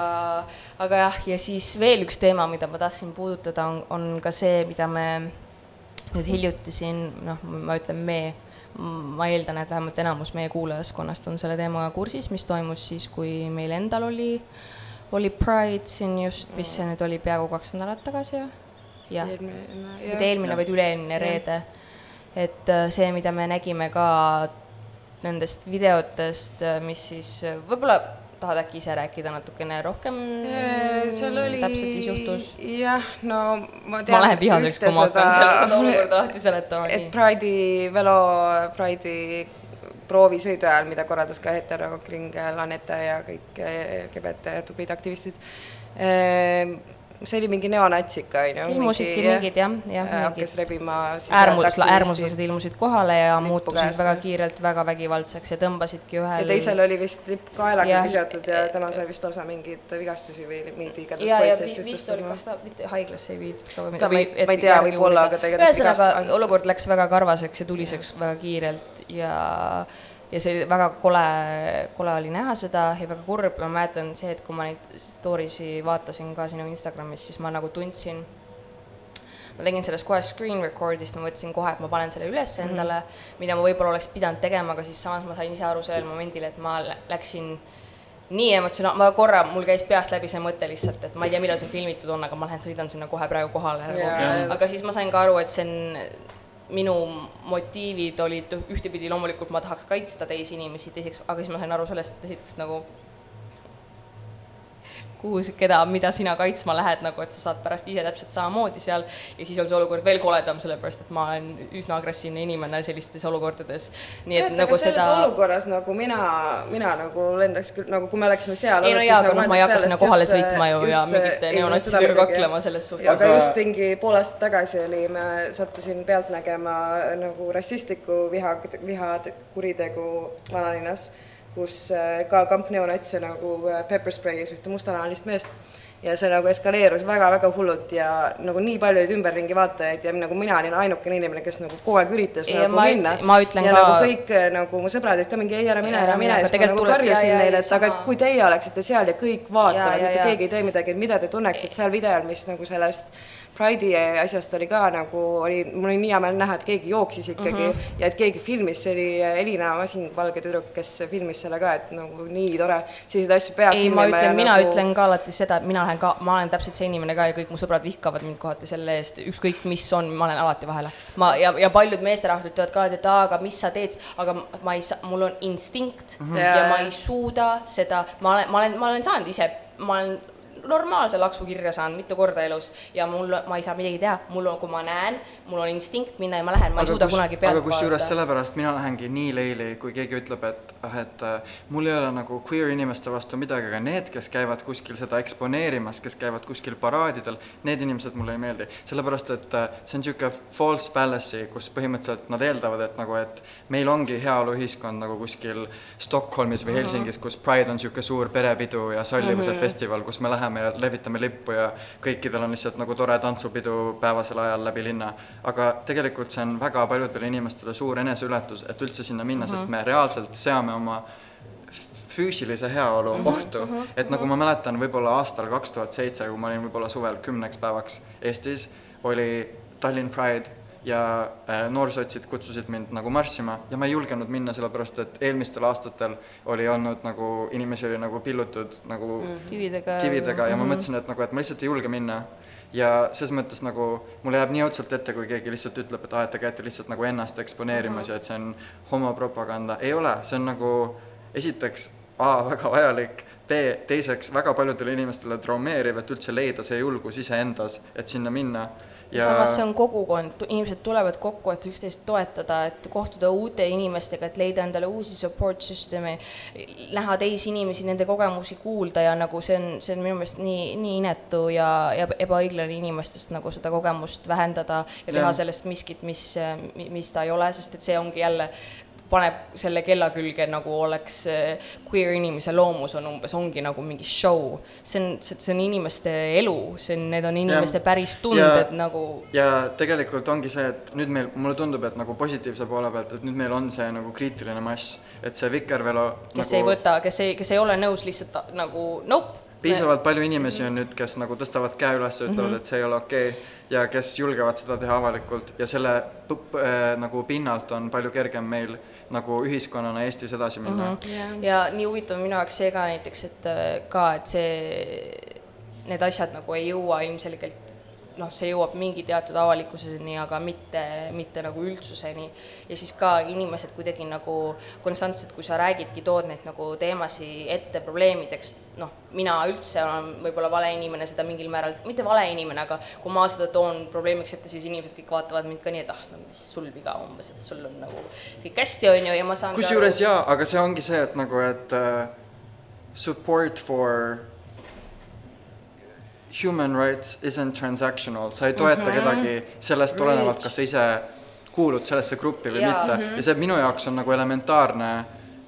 aga jah, ja siis veel üks teema, mida ma tahtsin puudutada, on, on ka see, mida me nüüd hiljuti siin, noh, ma ütlen me, ma eeldan, et vähemalt enamus meie kuulajaskonnast on selle teemaga kursis, mis toimus siis, kui meil endal oli, oli Pride siin just, mis see nüüd oli, peaaegu kaks nädalat tagasi või? jah, mitte eelmine, vaid üle-eelmine reede. et äh, see, mida me nägime ka nendest videotest, mis siis äh, võib-olla tahad äkki ise rääkida natukene rohkem seal oli täpselt, mis juhtus? jah, no ma ma lähen vihaseks, kui ma hakkan selle, seda olukorda lahti seletama. et Pride'i velo, Pride'i proovisõidu ajal, mida korraldas ka hetero kring Laneta ja kõik eh, LGBT tublid aktivistid. See oli mingi neonatsika, onju. ilmusidki mingid jah, jah, hakkas mingid rebima äärmus, äärmuslased ilmusid kohale ja muutusid väga kiirelt väga vägivaldseks ja tõmbasidki ühel ja teisel oli vist lipp kaelaga seotud ja tema sai vist lausa mingeid vigastusi või mingi igatahes ja, ja vist oli, kas ta mitte haiglasse ei viidud ka Seda ma ei- ma ei tea, võib-olla, aga igatahes ühesõnaga olukord läks väga karvaseks ja tuliseks väga kiirelt ja ja see oli väga kole, kole oli näha seda ja väga kurb, ma mäletan see, et kui ma neid story si vaatasin ka sinu Instagramis, siis ma nagu tundsin ma tegin sellest kohe screen record'ist, ma mõtlesin kohe, et ma panen selle üles endale mm, -hmm. mida ma võib-olla oleks pidanud tegema, aga siis samas ma sain ise aru sellel momendil, et ma lä- läksin nii emotsionaal, ma korra, mul käis peast läbi see mõte lihtsalt, et ma ei tea, millal see filmitud on, aga ma lähen sõidan sinna kohe praegu kohale Jaa. aga siis ma sain ka aru, et see on minu motiivid olid ühtepidi loomulikult ma tahaks kaitsta teisi inimesi, teiseks, aga siis ma sain aru sellest, et esiteks nagu kuhu, keda, mida sina kaitsma lähed, nagu et sa saad pärast ise täpselt samamoodi seal ja siis on see olukord veel koledam, sellepärast et ma olen üsna agressiivne inimene sellistes olukordades. nii et et nagu selles seda olukorras nagu mina, mina nagu lendaks küll nagu, kui me oleksime seal ei no jaa, aga nagu noh, ma ei hakka sinna kohale sõitma ju ja just, mingite no seda neonatsidega muidugi. kaklema selles suhtes. aga just mingi pool aastat tagasi oli, ma sattusin pealt nägema nagu rassistlikku viha, vihakuritegu vanalinnas, kus äh, ka kamp neonatse nagu äh, pepper spray'is ühte mustanahalist meest ja see nagu eskaleerus väga-väga hullult ja nagu nii palju olid ümberringi vaatajaid ja nagu mina olin ainukene inimene, kes nagu kogu aeg üritas Ja nagu ma minna. ma ütlen ja ka- nagu kõik eh, nagu mu sõbrad olid ka mingi ei ära mine, Ära mine, siis ma nagu karjusin neile, ei, et aga sama. kui teie oleksite seal ja kõik vaatavad, mitte keegi ei tee midagi, et mida te tunneksite seal videol, mis nagu sellest Pride'i asjast oli ka nagu, oli, mul oli nii hea meel näha, et keegi jooksis ikkagi mm -hmm. ja et keegi filmis, see oli Elina Masin, valge tüdruk, kes filmis selle ka, et nagu nii tore, selliseid asju peab ei, ma ütlen, mina nagu... ütlen ka alati seda, et mina lähen ka, ma olen täpselt see inimene ka ja kõik mu sõbrad vihkavad mind kohati selle eest, ükskõik mis on, ma olen alati vahele. ma ja, ja paljud meesterahvad ütlevad ka alati, et aa, aga mis sa teed, aga ma ei saa, mul on instinkt mm -hmm. ja, ja ma ei suuda seda, ma olen, ma olen, ma olen saanud ise, ma olen normaalse laksu kirja saanud mitu korda elus ja mul, ma ei saa midagi teha, mul on, kui ma näen, mul on instinkt minna ja ma lähen, ma ei suuda kunagi pealt aga kusjuures sellepärast mina lähengi nii leili, kui keegi ütleb, et ah, et äh, mul ei ole nagu queer inimeste vastu midagi, aga need, kes käivad kuskil seda eksponeerimas, kes käivad kuskil paraadidel, need inimesed mulle ei meeldi. sellepärast, et äh, see on niisugune false fallacy, kus põhimõtteliselt nad eeldavad, et nagu, et meil ongi heaoluühiskond nagu kuskil Stockholmis või Helsingis, kus Pride on niisugune suur perepidu ja sallivuse mm -hmm. festival, kus me läheme ja levitame lippu ja kõikidel on lihtsalt nagu tore tantsupidu päevasel ajal läbi linna. aga tegelikult see on väga paljudele inimestele suur eneseületus, et üldse sinna minna mm, -hmm. sest me reaalselt seame oma füüsilise heaolu mm -hmm, ohtu mm, -hmm, et nagu ma mäletan, võib-olla aastal kaks tuhat seitse, kui ma olin võib-olla suvel kümneks päevaks Eestis, oli Tallinn Pride ja äh, noorsotsid kutsusid mind nagu marssima ja ma ei julgenud minna, sellepärast et eelmistel aastatel oli olnud nagu, inimesi oli nagu pillutud nagu mm -hmm. kividega. kividega ja ma mõtlesin, et nagu, et ma lihtsalt ei julge minna. ja ses mõttes nagu mulle jääb nii õudselt ette, kui keegi lihtsalt ütleb, et aa, et te käite lihtsalt nagu ennast eksponeerimas ja et see on homopropaganda, ei ole, see on nagu esiteks A väga vajalik, B teiseks väga paljudele inimestele traumeeriv, et üldse leida see julgus iseendas, et sinna minna ja samas see on kogukond, inimesed tulevad kokku, et üksteist toetada, et kohtuda uute inimestega, et leida endale uusi support süsteeme, näha teisi inimesi, nende kogemusi kuulda ja nagu see on, see on minu meelest nii, nii inetu ja, ja ebaõiglane inimestest nagu seda kogemust vähendada ja teha Jah. sellest miskit, mis, mis ta ei ole, sest et see ongi jälle paneb selle kella külge, nagu oleks äh, queer inimese loomus on umbes, ongi nagu mingi show. see on, see on inimeste elu, see on, need on inimeste päris tunded nagu ja tegelikult ongi see, et nüüd meil, mulle tundub, et nagu positiivse poole pealt, et nüüd meil on see nagu kriitiline mass, et see Vikervelo kes nagu, ei võta, kes ei, kes ei ole nõus lihtsalt nagu nope. piisavalt palju inimesi on nüüd, kes nagu tõstavad käe üles ja ütlevad mm, -hmm. et see ei ole okei okay, ja kes julgevad seda teha avalikult ja selle äh, nagu pinnalt on palju kergem meil nagu ühiskonnana Eestis edasi minna mm. -hmm. ja nii huvitav on minu jaoks see ka näiteks, et äh, ka, et see, need asjad nagu ei jõua ilmselgelt noh, see jõuab mingi teatud avalikkuseni, aga mitte, mitte nagu üldsuseni. ja siis ka inimesed kuidagi nagu konstantselt, kui sa räägidki, tood neid nagu teemasid ette probleemideks, noh, mina üldse olen võib-olla vale inimene seda mingil määral, mitte vale inimene, aga kui ma seda toon probleemiks ette, siis inimesed kõik vaatavad mind ka nii, et ah, no mis sul viga umbes, et sul on nagu kõik hästi, on ju, ja ma saan kusjuures jaa, aga see ongi see, et nagu, et uh, support for human rights isn't transactional, sa ei toeta mm -hmm. kedagi sellest tulenevalt, kas sa ise kuulud sellesse gruppi või Jaa. mitte mm. -hmm. ja see minu jaoks on nagu elementaarne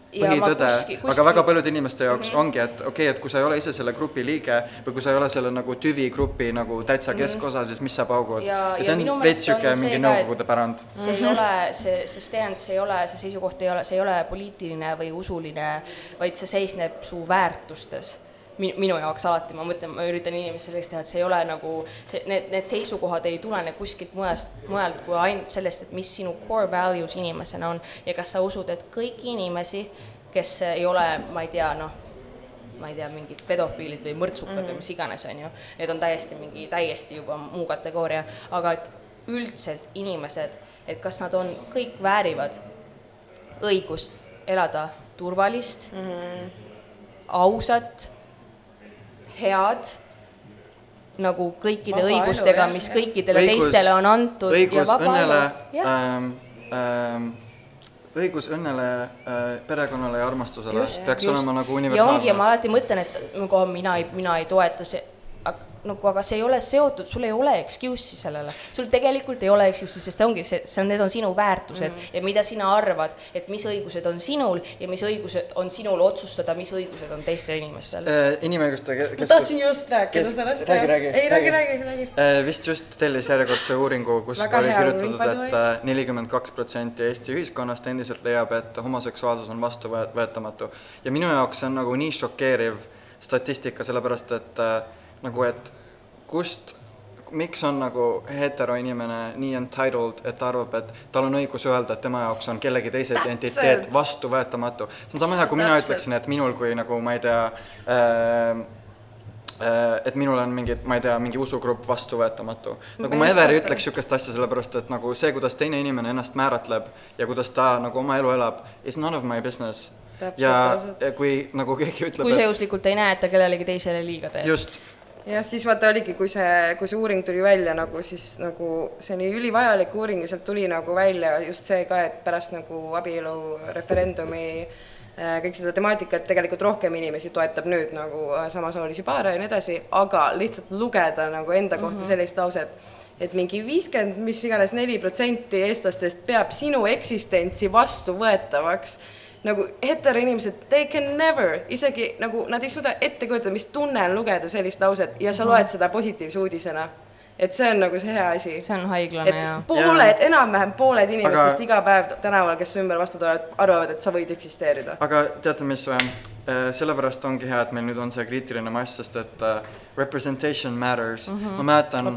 Ja põhitõde, aga väga paljude inimeste jaoks mm -hmm. ongi, et okei okay,, et kui sa ei ole ise selle grupi liige või kui sa ei ole selle nagu tüvigrupi nagu täitsa keskosa, siis mis sa paugud. Ja- ja see minu on veits niisugune see mingi Nõukogude pärand. see ei ole, see, see stand, see ei ole, see seisukoht ei ole, see ei ole poliitiline või usuline, vaid see seisneb su väärtustes. Minu, minu jaoks alati, ma mõtlen, ma üritan inimesi selleks teha, et see ei ole nagu, see, need, need seisukohad ei tulene kuskilt mujast, mujalt kui ainult sellest, et mis sinu core values inimesena on ja kas sa usud, et kõiki inimesi, kes ei ole, ma ei tea, noh, ma ei tea, mingid pedofiilid või mõrtsukad mm -hmm. või mis iganes, on ju, need on täiesti mingi, täiesti juba muu kategooria, aga et üldselt inimesed, et kas nad on, kõik väärivad õigust elada turvalist mm, -hmm. ausat, head, nagu kõikide Vaba õigustega, mis kõikidele teistele on antud ja õigus õnnele ähm, ähm, õigus õnnele äh,, perekonnale ja armastusele. Just, peaks just. olema nagu ja ongi, ja universaalne ma alati mõtlen, et nagu mina ei, mina ei toeta see, nagu, aga see ei ole seotud, sul ei ole excuse'i sellele, sul tegelikult ei ole excuse'i, sest see ongi see, see on, need on sinu väärtused mm. ja mida sina arvad, et mis õigused on sinul ja mis õigused on sinul otsustada, mis õigused on teistel inimestel äh,. inimõiguste keskus. ma tahtsin just rääkida kes- sellest. räägi, räägi, ei, räägi, räägi. räägi. Äh, vist just tellis järjekordse uuringu, kus Väga oli kirjutatud, et äh, nelikümmend kaks protsenti Eesti ühiskonnast endiselt leiab, et homoseksuaalsus on vastuvõetamatu. ja minu jaoks see on nagu nii šokeeriv statistika, sellepärast et äh, nagu, et kust, miks on nagu heteroinimene nii entitled, et ta arvab, et tal on õigus öelda, et tema jaoks on kellegi teise identiteet Täpselt. vastuvõetamatu. see on sama hea, kui mina Täpselt. ütleksin, et minul kui nagu ma ei tea äh, äh, et minul on mingid, ma ei tea, mingi usugrupp vastuvõetamatu. nagu ma just ever ei mõtlen. ütleks niisugust asja, sellepärast et nagu see, kuidas teine inimene ennast määratleb ja kuidas ta nagu oma elu elab, is none of my business. Ja ja kui nagu keegi ütleb, kui sa juhuslikult ei näe, et ta kellelegi teisele liiga teeb. just, jah, siis vaata oligi, kui see, kui see uuring tuli välja nagu siis nagu see oli ülivajalik uuring ja sealt tuli nagu välja just see ka, et pärast nagu abielureferendumi äh, kõik seda temaatikat tegelikult rohkem inimesi toetab nüüd nagu äh, samasoolisi paare ja nii edasi, aga lihtsalt lugeda nagu enda kohta mm -hmm. sellist lauset, et mingi viiskümmend, mis iganes neli protsenti eestlastest peab sinu eksistentsi vastuvõetavaks nagu heteroinimesed, they can never, isegi nagu nad ei suuda ette kujutada, mis tunne on lugeda sellist lauset ja sa loed seda positiivse uudisena. et see on nagu see hea asi. see on haiglane et ja pooled, enam-vähem pooled inimestest Aga- iga päev tänaval, kes su ümber vastu tulevad, arvavad, et sa võid eksisteerida. aga teate, mis või? sellepärast ongi hea, et meil nüüd on see kriitiline mass, sest et äh, representation matters mm. -hmm. ma mäletan,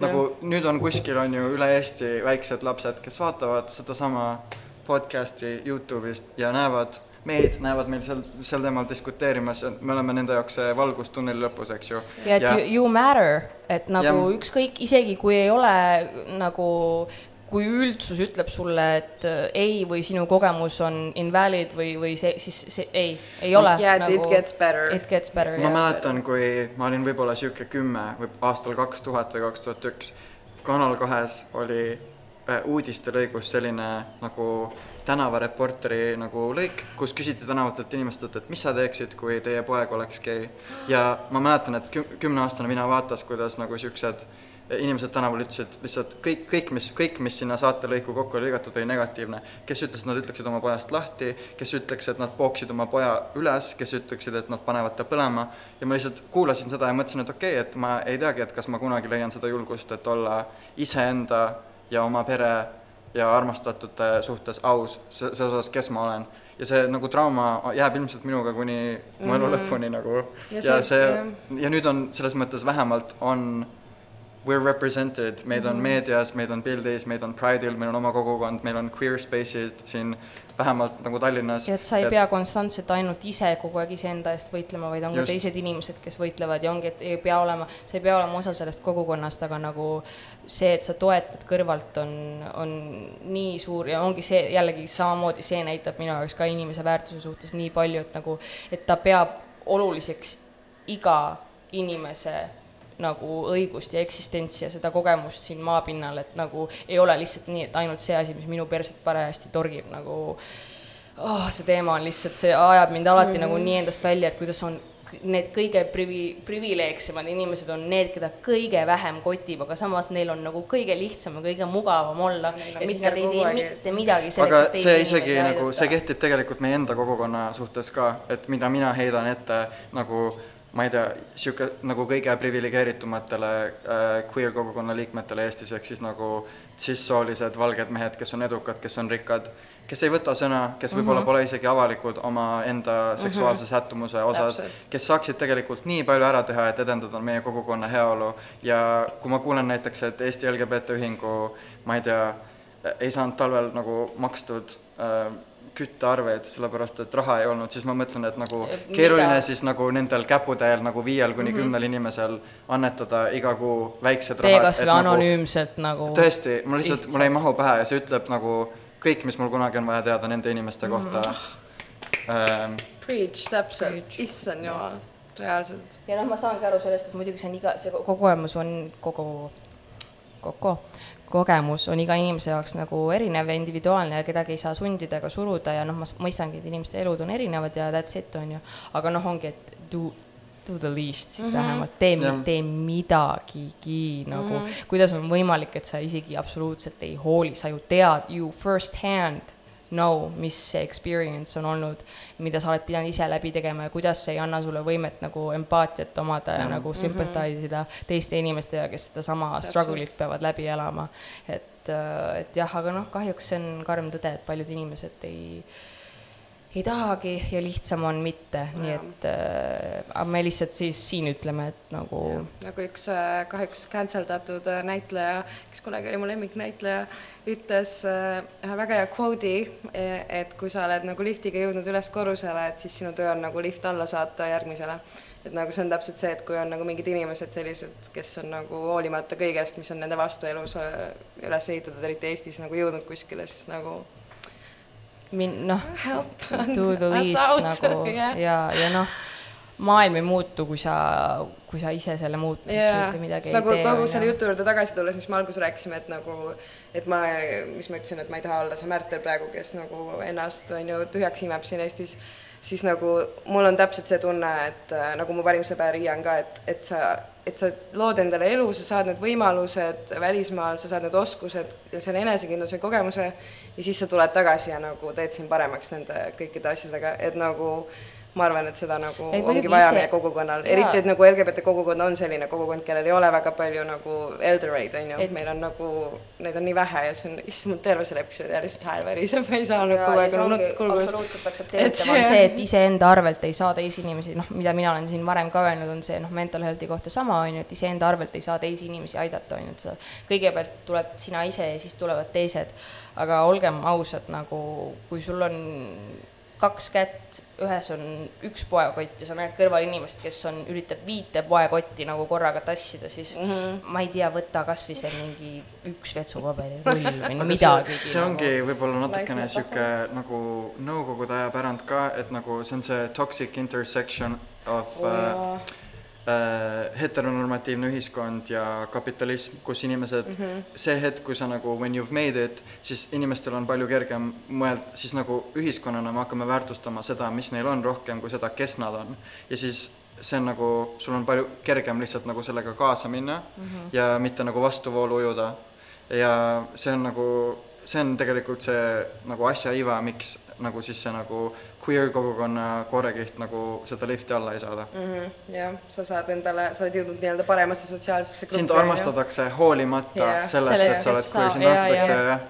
nagu nüüd on kuskil on ju üle Eesti väiksed lapsed, kes vaatavad sedasama podcast'i Youtube'ist ja näevad meid, näevad meil seal, sel teemal diskuteerimas ja me oleme nende jaoks see valgus tunneli lõpus, eks ju. ja et you, you matter, et nagu Ja- ükskõik, isegi kui ei ole nagu kui üldsus ütleb sulle, et äh, ei või sinu kogemus on invalid või, või see, siis see ei, ei ole Yeah, nagu, it gets better. It gets better, ma mäletan, kui ma olin võib-olla sihuke kümme või aastal kaks tuhat või kaks tuhat üks, Kanal kahes oli uudistelõigus selline nagu tänavareporteri nagu lõik, kus küsiti tänavatelt inimestelt, et mis sa teeksid, kui teie poeg oleks gei. ja ma mäletan, et küm-, kümneaastane mina vaatas, kuidas nagu siuksed inimesed tänaval ütlesid lihtsalt kõik, kõik, mis, kõik, mis sinna saatelõiku kokku oli lõigatud, oli negatiivne. kes ütles, et nad ütleksid oma pojast lahti, kes ütleks, et nad pooksid oma poja üles, kes ütleksid, et nad panevad ta põlema ja ma lihtsalt kuulasin seda ja mõtlesin, et okei okay,, et ma ei teagi, et kas ma kunagi leian seda julgust, et olla iseenda ja oma pere ja armastatute suhtes aus se-, selles osas, kes ma olen. ja see nagu trauma jääb ilmselt minuga kuni mu elu lõpuni nagu Ja ja, see- jah. ja nüüd on selles mõttes vähemalt on we're represented, meid on meedias, meid on pildis, meid on Pride'il, meil on oma kogukond, meil on queer space'id siin vähemalt nagu Tallinnas. et sa ei pea konstantselt ainult ise kogu aeg iseenda eest võitlema, vaid on ka Just. teised inimesed, kes võitlevad ja ongi, et ei pea olema, sa ei pea olema osa sellest kogukonnast, aga nagu see, et sa toetad kõrvalt, on, on nii suur ja ongi see jällegi samamoodi, see näitab minu jaoks ka inimese väärtuse suhtes nii palju, et nagu, et ta peab oluliseks iga inimese nagu õigust ja eksistentsi ja seda kogemust siin maapinnal, et nagu ei ole lihtsalt nii, et ainult see asi, mis minu perset parajasti torgib, nagu oh, see teema on lihtsalt, see ajab mind alati mm -hmm. nagu nii endast välja, et kuidas on need kõige privi-, privileegsemad inimesed on need, keda kõige vähem kotib, aga samas neil on nagu kõige lihtsam ja kõige mugavam olla on ja siis mister nad ei tee mitte midagi selleks, aga et teisi see isegi inimesi nagu, see aidata. kehtib tegelikult meie enda kogukonna suhtes ka, et mida mina heidan ette nagu ma ei tea, sihuke nagu kõige priviligeeritumatele äh, queer kogukonna liikmetele Eestis, ehk siis nagu cis-soolised valged mehed, kes on edukad, kes on rikkad, kes ei võta sõna, kes võib-olla mm -hmm. pole isegi avalikud omaenda seksuaalse mm -hmm. sättumuse osas, kes saaksid tegelikult nii palju ära teha, et edendada meie kogukonna heaolu ja kui ma kuulen näiteks, et Eesti LGBT ühingu, ma ei tea, ei saanud talvel nagu makstud äh, küttearveid, sellepärast et raha ei olnud, siis ma mõtlen, et nagu Mida? keeruline siis nagu nendel käputäiel nagu viiel kuni kümnel inimesel annetada iga kuu väiksed tee rahad. kas või anonüümselt nagu tõesti, ma lihtsalt, mul ei mahu pähe ja see ütleb nagu kõik, mis mul kunagi on vaja teada nende inimeste kohta. Ähm, Preach, täpselt, issand jumal, reaalselt. ja noh, ma saangi aru sellest, et muidugi see on iga, see kogemus on kogu, kogu, kogemus on iga inimese jaoks nagu erinev ja individuaalne ja kedagi ei saa sundida ega suruda ja noh, ma mõistangi, et inimeste elud on erinevad ja that's it, on ju. aga noh, ongi, et do, do the least siis mm. -hmm. vähemalt, tee yeah., tee midagigi nagu mm. -hmm. kuidas on võimalik, et sa isegi absoluutselt ei hooli, sa ju tead ju first hand know, mis see experience on olnud, mida sa oled pidanud ise läbi tegema ja kuidas see ei anna sulle võimet nagu empaatiat omada ja Jah. nagu sympathize ida teiste inimestega, kes sedasama struggle'it peavad läbi elama. et, et jah, aga noh, kahjuks see on karm tõde, et paljud inimesed ei ei tahagi ja lihtsam on mitte, nii et äh, me lihtsalt siis siin ütleme, et nagu nagu üks äh, kahjuks cancel datud äh, näitleja, kes kunagi oli mu lemmiknäitleja, ütles äh, väga hea kvoodi, et kui sa oled nagu liftiga jõudnud üles korrusele, et siis sinu töö on nagu lift alla saata järgmisele. et nagu see on täpselt see, et kui on nagu mingid inimesed sellised, kes on nagu hoolimata kõigest, mis on nende vastu elus äh, üles ehitatud, eriti Eestis nagu jõudnud kuskile, siis nagu min-, noh, do the least nagu jah. ja, ja noh, maailm ei muutu, kui sa, kui sa ise selle muutmiseks jaa, mitte midagi nagu ei tee. on selle ju. jutu juurde tagasi tulles, mis me alguses rääkisime, et nagu, et ma, mis ma ütlesin, et ma ei taha olla see Märtel praegu, kes nagu ennast on ju tühjaks imeb siin Eestis, siis nagu mul on täpselt see tunne, et äh, nagu mu parim sõber Ian ka, et, et sa, et sa lood endale elu, sa saad need võimalused välismaal, sa saad need oskused ja selle enesekindluse kogemuse ja siis sa tuled tagasi ja nagu teed siin paremaks nende kõikide asjadega, et nagu ma arvan, et seda nagu Ei, ongi vaja meie kogukonnal, eriti et nagu LGBT kogukond on selline kogukond, kellel ei ole väga palju nagu eldereid, on ju, Et- meil on nagu, neid on nii vähe ja see on, issand, terve episoodi ajal lihtsalt hääl väriseb, ma ei saa nagu kogu aeg see nutta kurgus. absoluutselt Et aktsepteeritav see- on see, et iseenda arvelt ei saa teisi inimesi, noh, mida mina olen siin varem ka öelnud, on see noh, mental health'i kohta sama, on ju, et iseenda arvelt ei saa teisi inimesi aidata, on ju, et sa kõigepealt tuled sina ise ja siis tulevad teised. aga olgem ausad, nagu kui sul on kaks kätt, ühes on üks poekott ja sa näed kõrval inimest, kes on, üritab viite poekotti nagu korraga tassida, siis mm -hmm. ma ei tea, võta kasvõi see mingi üks vetsupaberi rull või midagi. see ongi võib-olla natukene sihuke nagu nõukogude aja pärand ka, et nagu see on see toxic intersection of uh, äh, heteronormatiivne ühiskond ja kapitalism, kus inimesed mm, -hmm. see hetk, kui sa nagu when you have made it, siis inimestel on palju kergem mõelda, siis nagu ühiskonnana me hakkame väärtustama seda, mis neil on, rohkem kui seda, kes nad on. ja siis see on nagu, sul on palju kergem lihtsalt nagu sellega kaasa minna mm -hmm. ja mitte nagu vastuvoolu ujuda. ja see on nagu, see on tegelikult see nagu asja iva, miks nagu siis see nagu queer kogukonna koorekiht nagu seda lifti alla ei saada mm. -hmm, jah, sa saad endale, sa oled jõudnud nii-öelda paremasse sotsiaalsesse sind gruppi, on ju. armastatakse hoolimata Jaa. sellest, Sellest, et sa oled queer, sind armastatakse jah.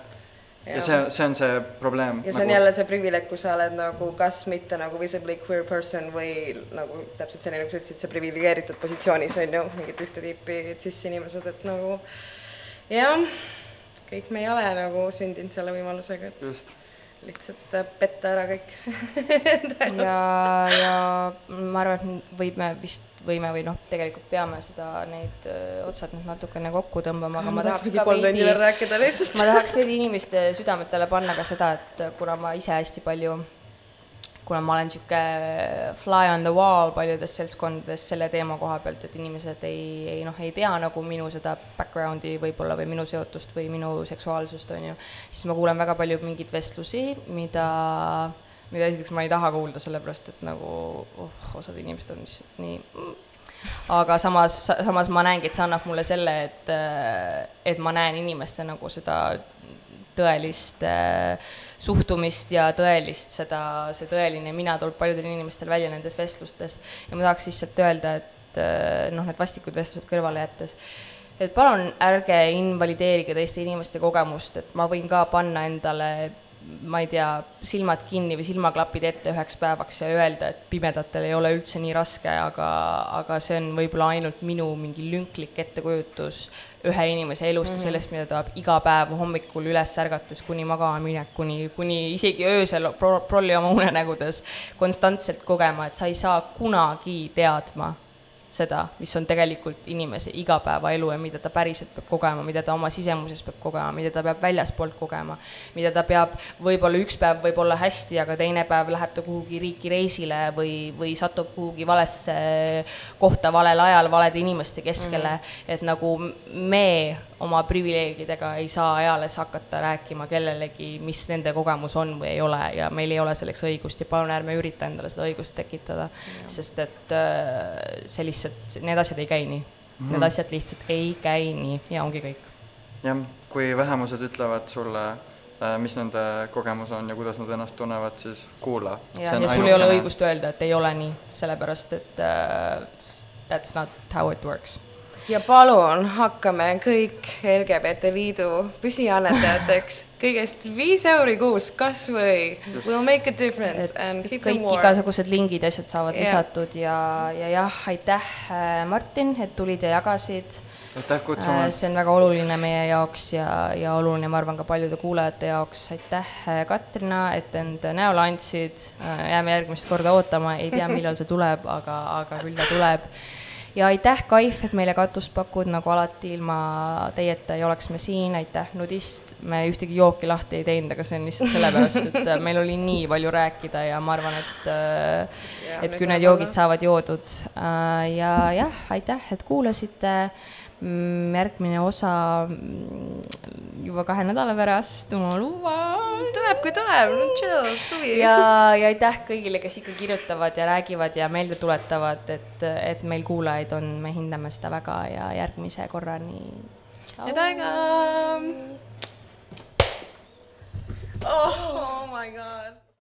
ja see, see on see probleem. ja see on jälle see privileeg, kui sa oled nagu kas mitte nagu visibly queer person või nagu täpselt selline, nagu sa ütlesid, see priviligeeritud positsioonis on ju, mingit ühte tüüpi cis inimesed, et nagu jah, kõik me ei ole nagu sündinud selle võimalusega, et just, lihtsalt äh, petta ära kõik ja, ja ma arvan, et võime vist, võime või noh, tegelikult peame seda, neid öö, otsad nüüd natukene kokku tõmbama, aga ma tahaks mingi ka veidi, ma tahaks veidi inimeste südametele panna ka seda, et kuna ma ise hästi palju kuna ma olen niisugune fly on the wall paljudes seltskondades selle teema koha pealt, et inimesed ei, ei noh, ei tea nagu minu seda background'i võib-olla või minu seotust või minu seksuaalsust, on ju, siis ma kuulen väga palju mingeid vestlusi, mida, mida esiteks ma ei taha kuulda, sellepärast et nagu oh, osad inimesed on lihtsalt nii mm. aga samas, samas ma näengi, et see annab mulle selle, et, et ma näen inimeste nagu seda tõelist äh, suhtumist ja tõelist seda, see tõeline mina tuleb paljudel inimestel välja nendes vestlustes. Ja ma tahaks lihtsalt öelda, et äh, noh, need vastikud vestlused kõrvale jättes, et palun ärge invalideerige teiste inimeste kogemust, et ma võin ka panna endale ma ei tea, silmad kinni või silmaklapid ette üheks päevaks ja öelda, et pimedatel ei ole üldse nii raske, aga, aga see on võib-olla ainult minu mingi lünklik ettekujutus ühe inimese elust mm -hmm. ja sellest, mida ta iga päev hommikul üles ärgates kuni magama minekuni, kuni isegi öösel pro, prolli oma unenägudes konstantselt kogema, et sa ei saa kunagi teadma seda, mis on tegelikult inimese igapäevaelu ja mida ta päriselt peab kogema, mida ta oma sisemuses peab kogema, mida ta peab väljaspoolt kogema, mida ta peab, võib-olla üks päev võib olla hästi, aga teine päev läheb ta kuhugi riiki reisile või, või satub kuhugi valesse kohta valel ajal valede inimeste keskele mm, -hmm. et nagu me oma privileegidega ei saa eales hakata rääkima kellelegi, mis nende kogemus on või ei ole ja meil ei ole selleks õigust ja palun ärme ürita endale seda õigust tekitada, sest et äh, see lihtsalt, need asjad ei käi nii mm. -hmm. Need asjad lihtsalt ei käi nii ja ongi kõik. jah, kui vähemused ütlevad sulle äh, mis nende kogemus on ja kuidas nad ennast tunnevad, siis kuula. ja, ja sul ei ole õigust öelda, et ei ole nii, sellepärast et uh, that's not how it works ja palun hakkame kõik LGBT Liidu püsiannetajateks kõigest viis euri kuus kasvõi. We'll make a difference et and keep kõik them warm. igasugused lingid ja asjad saavad Yeah. lisatud ja, ja jah, aitäh, äh, Martin, et tulid ja jagasid. aitäh Äh, kutsumast. see on väga oluline meie jaoks ja, ja oluline, ma arvan, ka paljude kuulajate jaoks. aitäh, äh, Katrina, et end näole andsid. jääme järgmist korda ootama, ei tea, millal see tuleb, aga, aga küll ta tuleb. Ja aitäh, Kaif, et meile katust pakud, nagu alati, ilma teieta ei oleks me siin. aitäh, Nudist, me ühtegi jooki lahti ei teinud, aga see on lihtsalt sellepärast, et äh, meil oli nii palju rääkida ja ma arvan, et äh, Ja et kui need joogid saavad joodud äh, ja jah, aitäh, et kuulasite. Järgmine osa mm, juba kahe nädala pärast, ma luban. tuleb, kui tuleb, chill, suvi. ja, ja aitäh kõigile, kes ikka kirjutavad ja räägivad ja meelde tuletavad, et, et meil kuulajaid on, me hindame seda väga ja järgmise korrani. head aega. oh, oh my god.